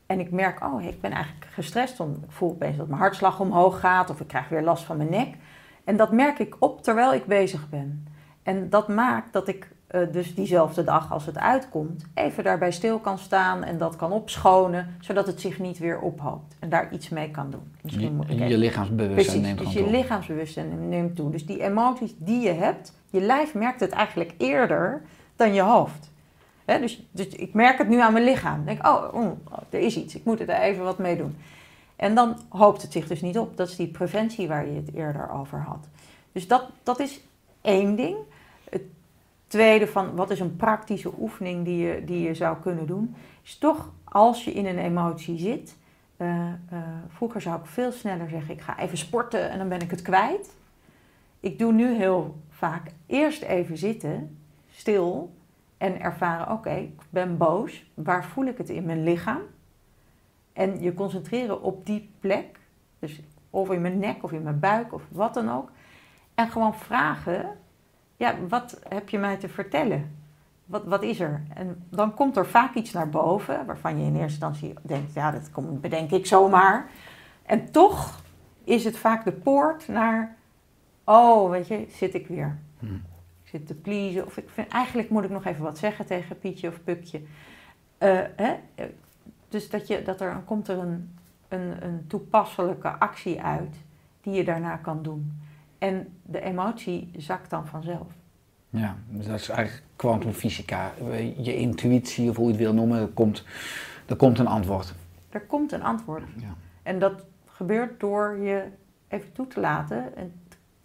en ik merk, oh, ik ben eigenlijk gestrest, want ik voel opeens dat mijn hartslag omhoog gaat of ik krijg weer last van mijn nek. En dat merk ik op terwijl ik bezig ben. En dat maakt dat ik eh, dus diezelfde dag als het uitkomt, even daarbij stil kan staan en dat kan opschonen, zodat het zich niet weer ophoopt. En daar iets mee kan doen. Misschien moet ik Je, lichaamsbewustzijn Precies, neemt dus je toe. lichaamsbewustzijn neemt toe. Dus die emoties die je hebt, je lijf merkt het eigenlijk eerder dan je hoofd. Hè, dus, dus ik merk het nu aan mijn lichaam. Ik denk, oh, oh, er is iets, ik moet er even wat mee doen. En dan hoopt het zich dus niet op. Dat is die preventie waar je het eerder over had. Dus dat, dat is één ding. Tweede van, wat is een praktische oefening die je, die je zou kunnen doen? Is toch, als je in een emotie zit... eh, eh, vroeger zou ik veel sneller zeggen, ik ga even sporten en dan ben ik het kwijt. Ik doe nu heel vaak eerst even zitten, stil en ervaren, oké, ik ben boos. Waar voel ik het in mijn lichaam? En je concentreren op die plek, dus of in mijn nek of in mijn buik of wat dan ook. En gewoon vragen, ja, wat heb je mij te vertellen? Wat, wat is er? En dan komt er vaak iets naar boven waarvan je in eerste instantie denkt, ja, dat komt, bedenk ik zomaar. En toch is het vaak de poort naar, oh, weet je, zit ik weer. Hmm. Ik zit te pleasen of ik vind, eigenlijk moet ik nog even wat zeggen tegen Pietje of Pupje. Eh, hè? Dus dat, je, dat er komt er een, een, een toepasselijke actie uit die je daarna kan doen. En de emotie zakt dan vanzelf. Ja, dus dat is eigenlijk kwantumfysica. Je intuïtie, of hoe je het wil noemen, er komt, er komt een antwoord. Er komt een antwoord. Ja. En dat gebeurt door je even toe te laten en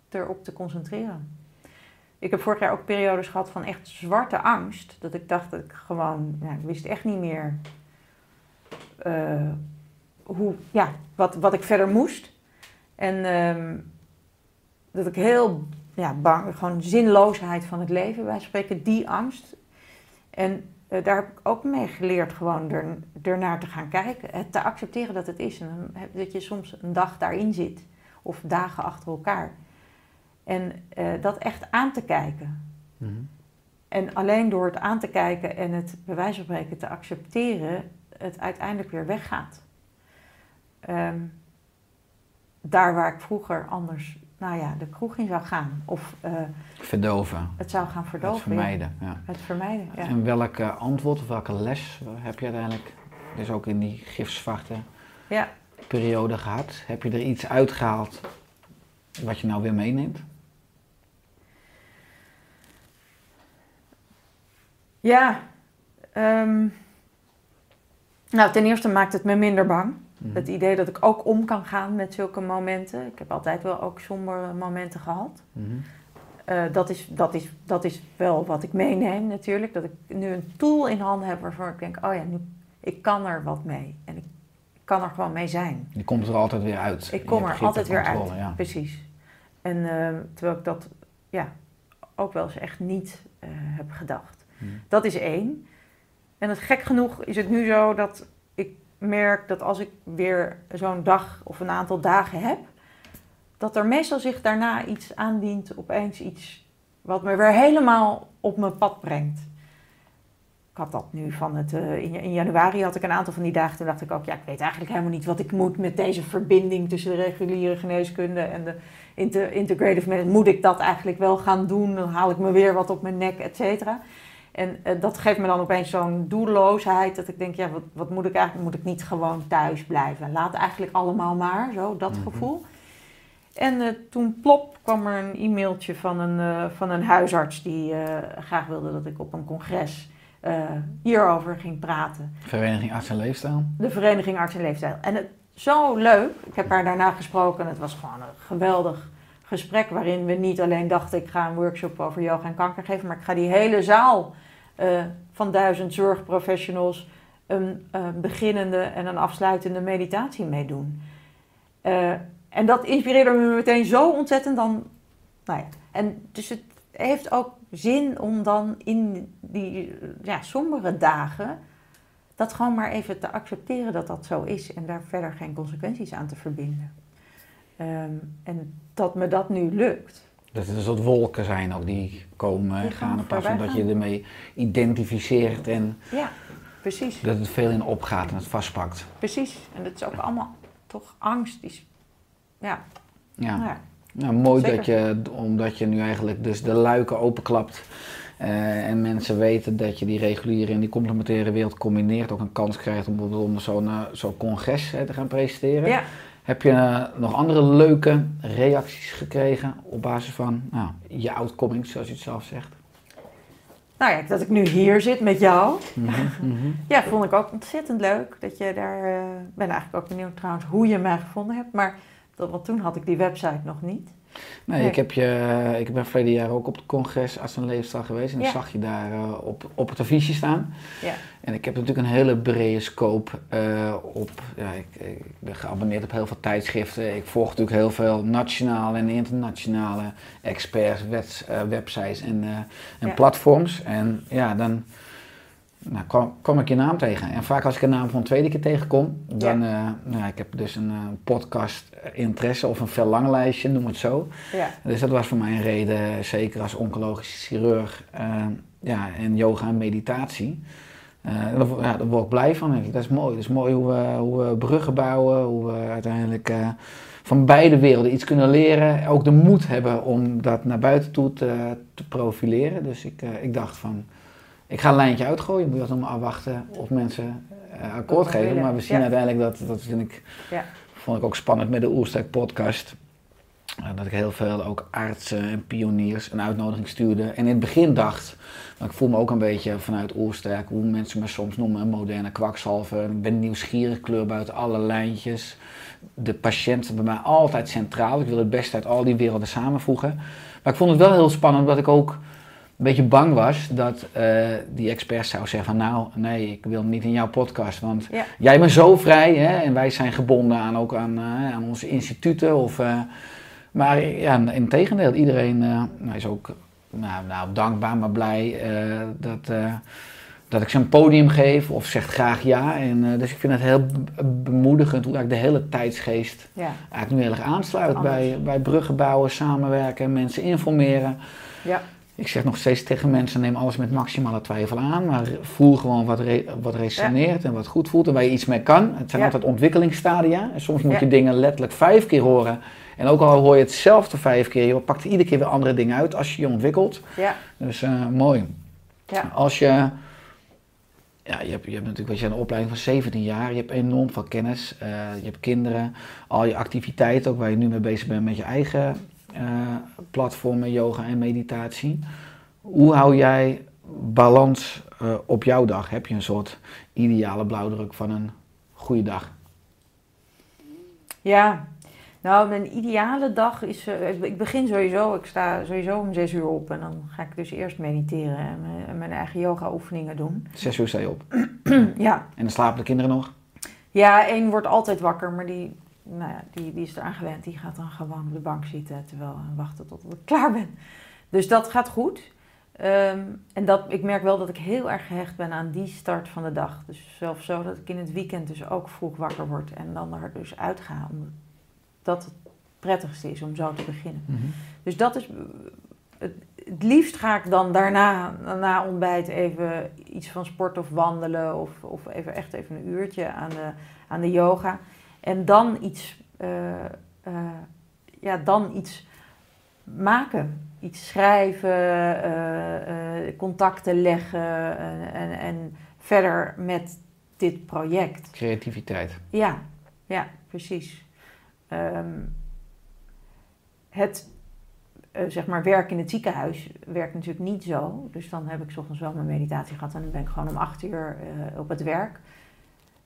erop te concentreren. Ik heb vorig jaar ook periodes gehad van echt zwarte angst. Dat ik dacht dat ik gewoon, ik wist echt niet meer eh, hoe, ja, wat, wat ik verder moest. En ehm, dat ik heel ja, bang, gewoon zinloosheid van het leven, wij spreken die angst. En eh, daar heb ik ook mee geleerd gewoon er, ernaar te gaan kijken. Het te accepteren dat het is. En dat je soms een dag daarin zit. Of dagen achter elkaar. En eh, dat echt aan te kijken. Mhm. En alleen door het aan te kijken en het bij wijze van spreken te accepteren, het uiteindelijk weer weggaat. Ehm, daar waar ik vroeger anders, nou ja, de kroeg in zou gaan. Of eh, Verdoven. het zou gaan Het verdoven. ja. vermijden. Ja. Het vermijden, ja. En welke antwoord of welke les heb je uiteindelijk, dus ook in die gifzwarte Ja, periode gehad? Heb je er iets uitgehaald wat je nou weer meeneemt? ja. ehm, nou, ten eerste maakt het me minder bang. Mhm. Het idee dat ik ook om kan gaan met zulke momenten. Ik heb altijd wel ook sombere momenten gehad. Mhm. Eh, dat, is, dat, is, dat is wel wat ik meeneem natuurlijk. Dat ik nu een tool in handen heb waarvan ik denk, oh ja, nu, ik kan er wat mee. En ik, kan er gewoon mee zijn. Die komt er altijd weer uit. Ik Je kom er altijd weer uit. Ja. Precies. En eh, terwijl ik dat ja, ook wel eens echt niet eh, heb gedacht. Mhm. Dat is één. En het gek genoeg is het nu zo dat merk dat als ik weer zo'n dag of een aantal dagen heb, dat er meestal zich daarna iets aandient, opeens iets wat me weer helemaal op mijn pad brengt. Ik had dat nu van het, eh, in, januari had ik een aantal van die dagen, toen dacht ik ook, ja, ik weet eigenlijk helemaal niet wat ik moet met deze verbinding tussen de reguliere geneeskunde en de inte- integrative medicine. Moet ik dat eigenlijk wel gaan doen? Dan haal ik me weer wat op mijn nek, et cetera. En eh, dat geeft me dan opeens zo'n doelloosheid dat ik denk, ja, wat, wat moet ik eigenlijk? Moet ik niet gewoon thuis blijven? Laat eigenlijk allemaal maar, zo, dat Mhm. gevoel. En eh, toen plop kwam er een e-mailtje van een, eh, van een huisarts die graag wilde dat ik op een congres hierover ging praten. Vereniging Arts en Leefstijl. De Vereniging Arts en Leefstijl. En het, zo leuk. Ik heb haar daarna gesproken en het was gewoon een geweldig gesprek waarin we niet alleen dachten ik ga een workshop over yoga en kanker geven, maar ik ga die hele zaal eh, van duizend zorgprofessionals een eh, beginnende en een afsluitende meditatie meedoen. Eh, en dat inspireerde me meteen zo ontzettend dan. Nou ja, en dus het heeft ook zin om dan in die ja, sombere dagen dat gewoon maar even te accepteren dat dat zo is en daar verder geen consequenties aan te verbinden. Ehm, en dat me dat nu lukt. Dat er een soort wolken zijn ook die komen en gaan gaan in plaats van voorbij dat je ermee identificeert en Ja, precies. dat het veel in opgaat en het vastpakt. Precies. En dat is ook allemaal toch angst. Die ja, Ja. nou ja. Nou, mooi Zeker. dat je, omdat je nu eigenlijk dus de luiken openklapt eh, en mensen weten dat je die reguliere en die complementaire wereld combineert, ook een kans krijgt om bijvoorbeeld om zo'n eh, zo'n congres eh, te gaan presenteren. ja. Heb je eh, nog andere leuke reacties gekregen op basis van nou, je outcomings, zoals je het zelf zegt? Nou ja, dat ik nu hier zit met jou. Mhm, mhm. Ja, vond ik ook ontzettend leuk. Dat je daar. eh, Ik ben eigenlijk ook benieuwd trouwens hoe je mij gevonden hebt. Maar dat, want toen had ik die website nog niet. Nee, Nee. ik, heb je, ik ben verleden jaar ook op het congres Arts en Leefstijl geweest en dan Ja. zag je daar eh, op, op het affiche staan. Ja. En ik heb natuurlijk een hele brede scope eh, op. Ja, ik, ik ben geabonneerd op heel veel tijdschriften. Ik volg natuurlijk heel veel nationale en internationale experts, eh, websites en, eh, en Ja. platforms. En ja, dan nou, kwam, kwam ik je naam tegen. En vaak als ik een naam voor een tweede keer tegenkom, dan. eh, nou, ik heb dus een eh, podcast interesse of een verlanglijstje, noem het zo. Ja. Dus dat was voor mij een reden, zeker als oncologisch chirurg eh, ja, en yoga en meditatie. Daar, wo- ja, daar word ik blij van. Dat is mooi. Dat is mooi hoe we, hoe we bruggen bouwen, hoe we uiteindelijk van beide werelden iets kunnen leren. Ook de moed hebben om dat naar buiten toe te, te profileren. Dus ik, ik dacht van, ik ga een lijntje uitgooien. Moet je nog maar afwachten of mensen eh, akkoord geven. Maar we zien Ja. uiteindelijk dat, dat vind ik, Ja. vond ik ook spannend met de Oerstek podcast. Eh, Dat ik heel veel ook artsen en pioniers een uitnodiging stuurde. En in het begin dacht, maar ik voel me ook een beetje vanuit Oersterk, hoe mensen me soms noemen, een moderne kwakzalver. Ik ben nieuwsgierig, kleur buiten alle lijntjes. De patiënt staat bij mij altijd centraal. Ik wil het beste uit al die werelden samenvoegen. Maar ik vond het wel heel spannend, omdat ik ook een beetje bang was dat eh, die experts zou zeggen van nou, nee, ik wil niet in jouw podcast, want Ja. jij bent zo vrij hè, en wij zijn gebonden aan, ook aan, eh, aan onze instituten. Of, eh, maar ja, in tegendeel, iedereen nou, is ook nou, nou, dankbaar, maar blij dat, dat ik ze een podium geef of zegt graag ja. En, dus ik vind het heel be- bemoedigend hoe eigenlijk de hele tijdsgeest Ja. eigenlijk nu heel erg aansluit Anders. bij, bij bruggen bouwen, samenwerken, mensen informeren. Ja. Ik zeg nog steeds tegen mensen, neem alles met maximale twijfel aan, maar voel gewoon wat, re- wat resoneert en wat goed voelt en waar je iets mee kan. Het zijn Ja. altijd ontwikkelingsstadia en soms moet Ja. je dingen letterlijk vijf keer horen. En ook al hoor je hetzelfde vijf keer, je pakt er iedere keer weer andere dingen uit als je je ontwikkelt. Ja, Dus eh, mooi. ja, Als je, ja, je hebt, je hebt natuurlijk, weet je, een opleiding van 17 jaar, je hebt enorm veel kennis, eh, je hebt kinderen, al je activiteiten, ook waar je nu mee bezig bent met je eigen platformen, yoga en meditatie. Hoe hou jij balans eh, op jouw dag? Heb je een soort ideale blauwdruk van een goede dag? ja. Nou, mijn ideale dag is... eh, ik begin sowieso, ik sta sowieso om zes uur op. En dan ga ik dus eerst mediteren en mijn, en mijn eigen yoga oefeningen doen. Zes uur sta je op. Ja, En dan slapen de kinderen nog? Ja, één wordt altijd wakker, maar die, nou ja, die, die is eraan gewend. Die gaat dan gewoon op de bank zitten terwijl en wachten tot ik klaar ben. Dus dat gaat goed. Ehm, en dat, ik merk wel dat ik heel erg gehecht ben aan die start van de dag. Dus zelfs zo dat ik in het weekend dus ook vroeg wakker word en dan er dus uitga. Omdat dat het prettigste is om zo te beginnen. Dus dat is. Het, het liefst ga ik dan daarna, na ontbijt, even iets van sport of wandelen. Of, of even echt even een uurtje aan de, aan de yoga. En dan iets, eh, eh, ja, dan iets maken. Iets schrijven, eh, contacten leggen en, en, verder met dit project. Creativiteit. Ja, ja, precies. Ehm, het zeg maar werk in het ziekenhuis werkt natuurlijk niet zo. Dus dan heb ik 's ochtends wel mijn meditatie gehad en dan ben ik gewoon om acht uur op het werk.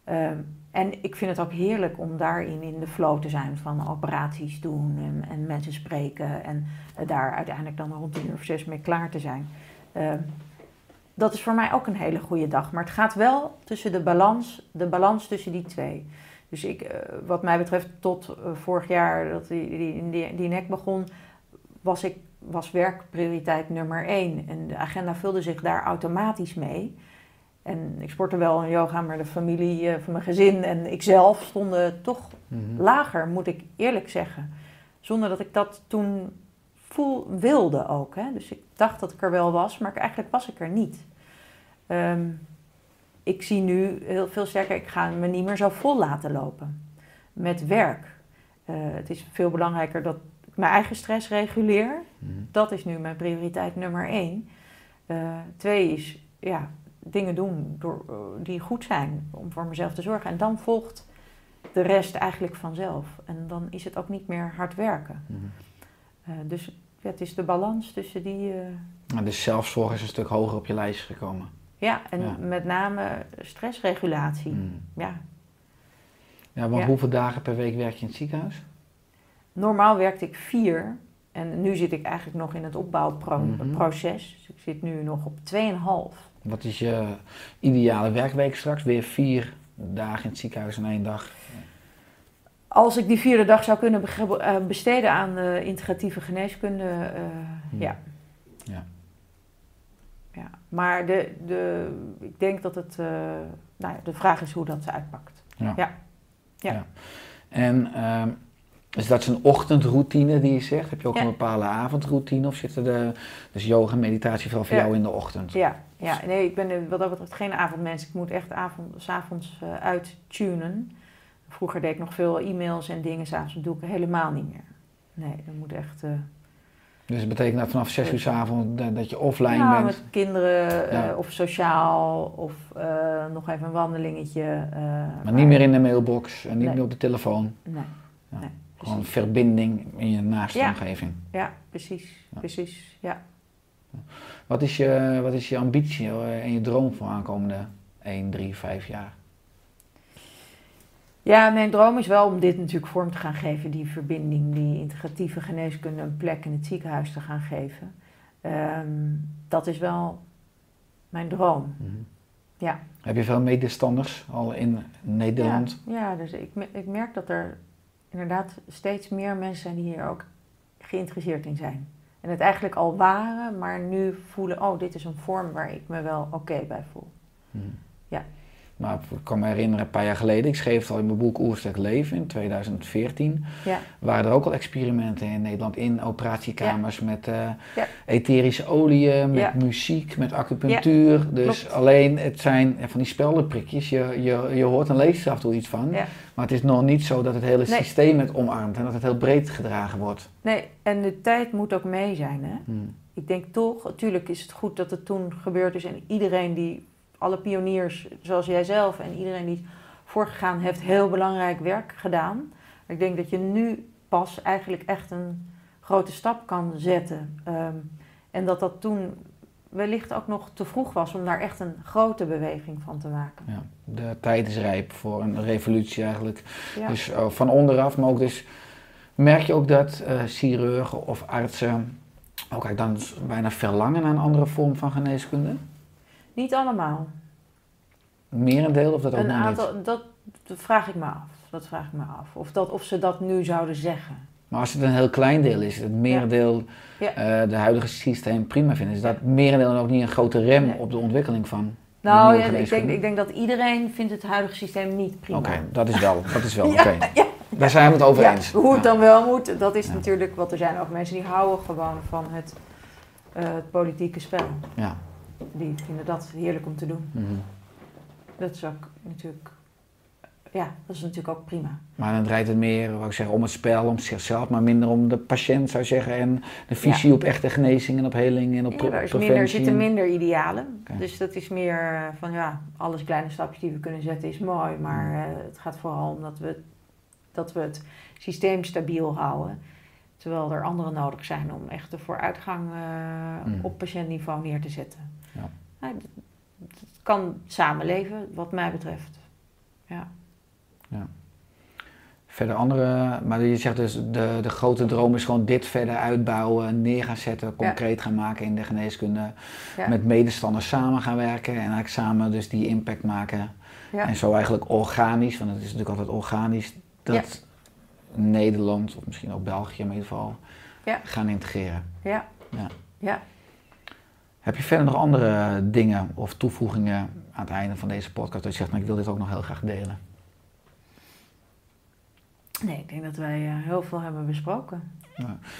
Ehm, en ik vind het ook heerlijk om daarin in de flow te zijn van operaties doen en, en mensen spreken en eh, daar uiteindelijk dan rond tien uur of zes mee klaar te zijn. Ehm, dat is voor mij ook een hele goede dag. Maar het gaat wel tussen de balans, de balans tussen die twee. Dus ik, eh, wat mij betreft, tot eh, vorig jaar dat die, die, die, die nek begon, was, ik, was werk prioriteit nummer één. En de agenda vulde zich daar automatisch mee. En ik sportte wel een yoga, maar de familie eh, van mijn gezin en ikzelf stonden toch Mhm. lager, moet ik eerlijk zeggen. Zonder dat ik dat toen voel, wilde ook. Hè? Dus ik dacht dat ik er wel was, maar eigenlijk was ik er niet. Ehm, ik zie nu heel veel sterker, ik ga me niet meer zo vol laten lopen met werk. Eh, het is veel belangrijker dat ik mijn eigen stress reguleer. Mhm. Dat is nu mijn prioriteit nummer één. Eh, twee is ja, dingen doen door, eh, die goed zijn om voor mezelf te zorgen. En dan volgt de rest eigenlijk vanzelf. En dan is het ook niet meer hard werken. Mhm. Eh, dus ja, het is de balans tussen die. Nou, Dus zelfzorg is een stuk hoger op je lijst gekomen. ja, en Ja. met name stressregulatie. Mhm. Ja. Ja, want Ja. hoeveel dagen per week werk je in het ziekenhuis? Normaal werkte ik vier. En nu zit ik eigenlijk nog in het opbouwproces. Dus ik zit nu nog op 2,5. Wat is je ideale werkweek straks? Weer vier dagen in het ziekenhuis en één dag. Als ik die vierde dag zou kunnen eh, besteden aan eh, integratieve geneeskunde, eh, ja. Ja. ja. Maar de, de, ik denk dat het, nou ja, de vraag is hoe dat uitpakt. Ja. Ja. Ja. En ehm, is dat zo'n ochtendroutine die je zegt? Heb je ook een bepaalde avondroutine? Of zitten de, dus yoga en meditatie vooral voor jou in de ochtend? Ja, ja, nee, ik ben wat dat betreft geen avondmens. Ik moet echt avond, 's avonds eh, uittunen. Vroeger deed ik nog veel e-mails en dingen, s'avonds doe ik helemaal niet meer. Nee, dat moet echt... eh, Dus dat betekent dat vanaf zes uur s avonds dat, je offline ja, bent? met kinderen eh, of sociaal of nog even een wandelingetje. maar niet meer in de mailbox en niet Nee. meer op de telefoon. Nee, Ja. nee, Gewoon precies. verbinding in je naaste omgeving. Ja, precies, precies, ja. Wat is je, wat is je ambitie eh, en je droom voor aankomende 1, 3, 5 jaar? Ja, mijn droom is wel om dit natuurlijk vorm te gaan geven, die verbinding, die integratieve geneeskunde een plek in het ziekenhuis te gaan geven. Ehm, dat is wel mijn droom. Ja. Heb je veel medestanders al in Nederland? Ja, ja dus ik, ik merk dat er inderdaad steeds meer mensen zijn die hier ook geïnteresseerd in zijn. En het eigenlijk al waren, maar nu voelen, oh, dit is een vorm waar ik me wel oké bij voel. Mhm. Ja. Maar ik kan me herinneren, een paar jaar geleden, ik schreef het al in mijn boek Oersterk Leven in 2014. Ja. Waren er ook al experimenten in Nederland in operatiekamers met eh, Ja. etherische oliën, met muziek, met acupunctuur. dus klopt. alleen het zijn van die speldenprikjes, je, je, je hoort en leest er af en toe iets van. Maar het is nog niet zo dat het hele Nee. systeem het omarmt en dat het heel breed gedragen wordt. Nee, en de tijd moet ook mee zijn. Hè? Hmm. Ik denk toch, natuurlijk is het goed dat het toen gebeurd is. En iedereen die, alle pioniers zoals jij zelf en iedereen die voorgegaan, heeft heel belangrijk werk gedaan. Ik denk dat je nu pas eigenlijk echt een grote stap kan zetten. Ehm, en dat dat toen wellicht ook nog te vroeg was om daar echt een grote beweging van te maken. Ja. De tijd is rijp voor een revolutie eigenlijk. Ja. Dus eh, van onderaf, maar ook dus merk je ook dat eh chirurgen of artsen ook eigenlijk dan bijna verlangen naar een andere vorm van geneeskunde? Niet allemaal. Merendeel of dat ook Een aantal, niet? dat, dat vraag ik me af. Dat vraag ik me af. Of, dat, of ze dat nu zouden zeggen. Maar als het een heel klein deel is, het merendeel Ja. eh, de huidige systeem prima vindt, is dat merendeel dan ook niet een grote rem Nee. op de ontwikkeling van Nou, ja, ik, denk, ik denk dat iedereen vindt het huidige systeem niet prima. Oké, dat is wel, dat is wel oké. ja, Daar zijn we het over eens. hoe het dan wel moet, dat is natuurlijk wat er zijn ook mensen die houden gewoon van het, eh, het politieke spel. Ja. Die vinden dat heerlijk om te doen. mhm. Dat is ook natuurlijk, ja, dat is natuurlijk ook prima. Maar dan draait het meer, wat ik zeg, om het spel, om zichzelf, maar minder om de patiënt zou zeggen. En de visie op echte genezing en op heling en op Ja, pre- er, preventie. minder, er zitten minder idealen. Dus dat is meer eh, van ja, alles kleine stapjes die we kunnen zetten is mooi. Maar Mm. eh, het gaat vooral om dat we, dat we het systeem stabiel houden. Terwijl er andere nodig zijn om echt de vooruitgang eh, Mm. op patiëntniveau neer te zetten. Ja. Het kan samenleven, wat mij betreft. Ja. Verder andere, maar je zegt dus de, de grote droom is gewoon dit verder uitbouwen, neer gaan zetten, concreet gaan maken in de geneeskunde. Ja. Met medestanders samen gaan werken en eigenlijk samen dus die impact maken. Ja. En zo eigenlijk organisch, want het is natuurlijk altijd organisch, dat Nederland, of misschien ook België in ieder geval, Ja. gaan integreren. Ja. Ja. Heb je verder nog andere dingen of toevoegingen aan het einde van deze podcast dat je zegt, nou, ik wil dit ook nog heel graag delen? Nee, ik denk dat wij eh, heel veel hebben besproken.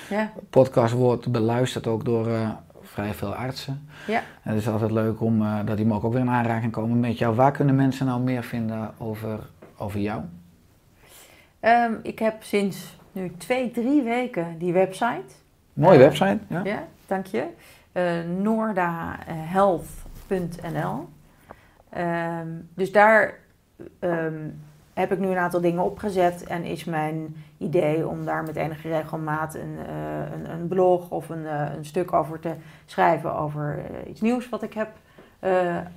Ja. Podcast wordt beluisterd ook door eh, vrij veel artsen. Ja. En het is altijd leuk om, eh, dat die mogen ook weer in aanraking komen met jou. Waar kunnen mensen nou meer vinden over, over jou? Ehm, ik heb sinds nu twee, drie weken die website. Mooie website. Ja? Ja, dank je. Eh noordahealth.nl. Ehm, dus daar ehm, heb ik nu een aantal dingen opgezet en is mijn idee om daar met enige regelmaat een, eh, een, een blog of een, eh, een stuk over te schrijven over iets nieuws wat ik heb,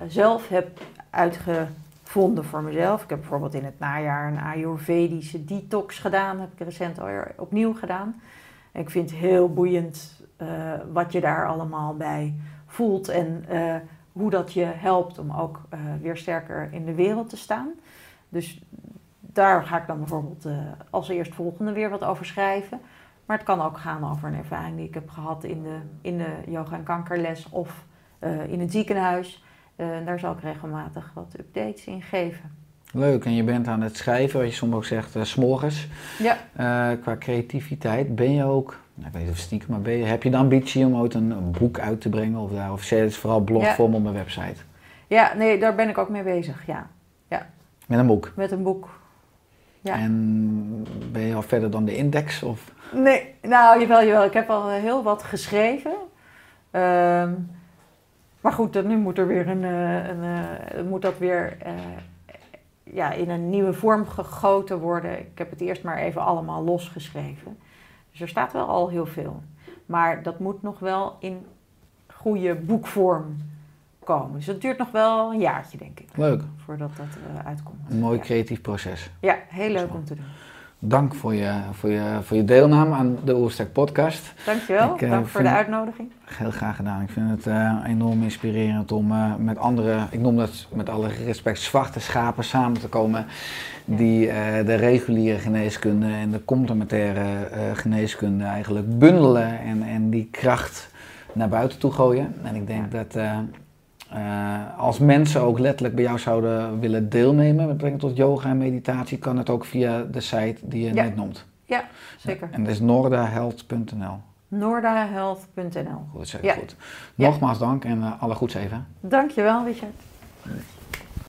zelf heb uitgevonden voor mezelf. Ik heb bijvoorbeeld in het najaar een Ayurvedische detox gedaan, heb ik recent alweer opnieuw gedaan. Ik vind het heel boeiend eh, wat je daar allemaal bij voelt en eh, hoe dat je helpt om ook eh, weer sterker in de wereld te staan. Dus daar ga ik dan bijvoorbeeld als eerstvolgende weer wat over schrijven. Maar het kan ook gaan over een ervaring die ik heb gehad in de, in de yoga- en kankerles of in het ziekenhuis. Daar zal ik regelmatig wat updates in geven. Leuk. En je bent aan het schrijven, wat je soms ook zegt, 's s'morgens. Ja. Qua creativiteit ben je ook, nou, ik weet of stiekem, maar ben je, heb je de ambitie om ooit een, een boek uit te brengen? Of, daar, of zet het vooral blogvorm op mijn website? Ja, nee, daar ben ik ook mee bezig, ja. Met een boek. Met een boek. Ja. En ben je al verder dan de index? Of? Nee, nou jawel, jawel. Ik heb al heel wat geschreven. Ehm, maar goed, dan nu moet er weer een, eh, een eh, moet dat weer eh, ja, in een nieuwe vorm gegoten worden. Ik heb het eerst maar even allemaal losgeschreven. Dus er staat wel al heel veel. Maar dat moet nog wel in goede boekvorm komen. Dus dat duurt nog wel een jaartje, denk ik, Leuk. voordat dat eh, uitkomt. Een mooi Ja. creatief proces. Ja, heel leuk om te doen. Dank voor je, voor je, voor je deelname aan de Oerstek podcast. Dankjewel. Ik, eh, Dank voor de uitnodiging. Heel graag gedaan. Ik vind het eh, enorm inspirerend om eh, met andere, ik noem dat met alle respect, zwarte schapen samen te komen. Die de reguliere geneeskunde en de complementaire geneeskunde eigenlijk bundelen en, en die kracht naar buiten toe gooien. En ik denk dat eh, als mensen ook letterlijk bij jou zouden willen deelnemen met betrekking tot yoga en meditatie, kan het ook via de site die je Ja. net noemt. Ja, zeker. En dat is noordahealth.nl. Noordahealth.nl. Goed, Ja. goed. Ja. Nogmaals dank en eh, alle goeds even. Dankjewel, Richard.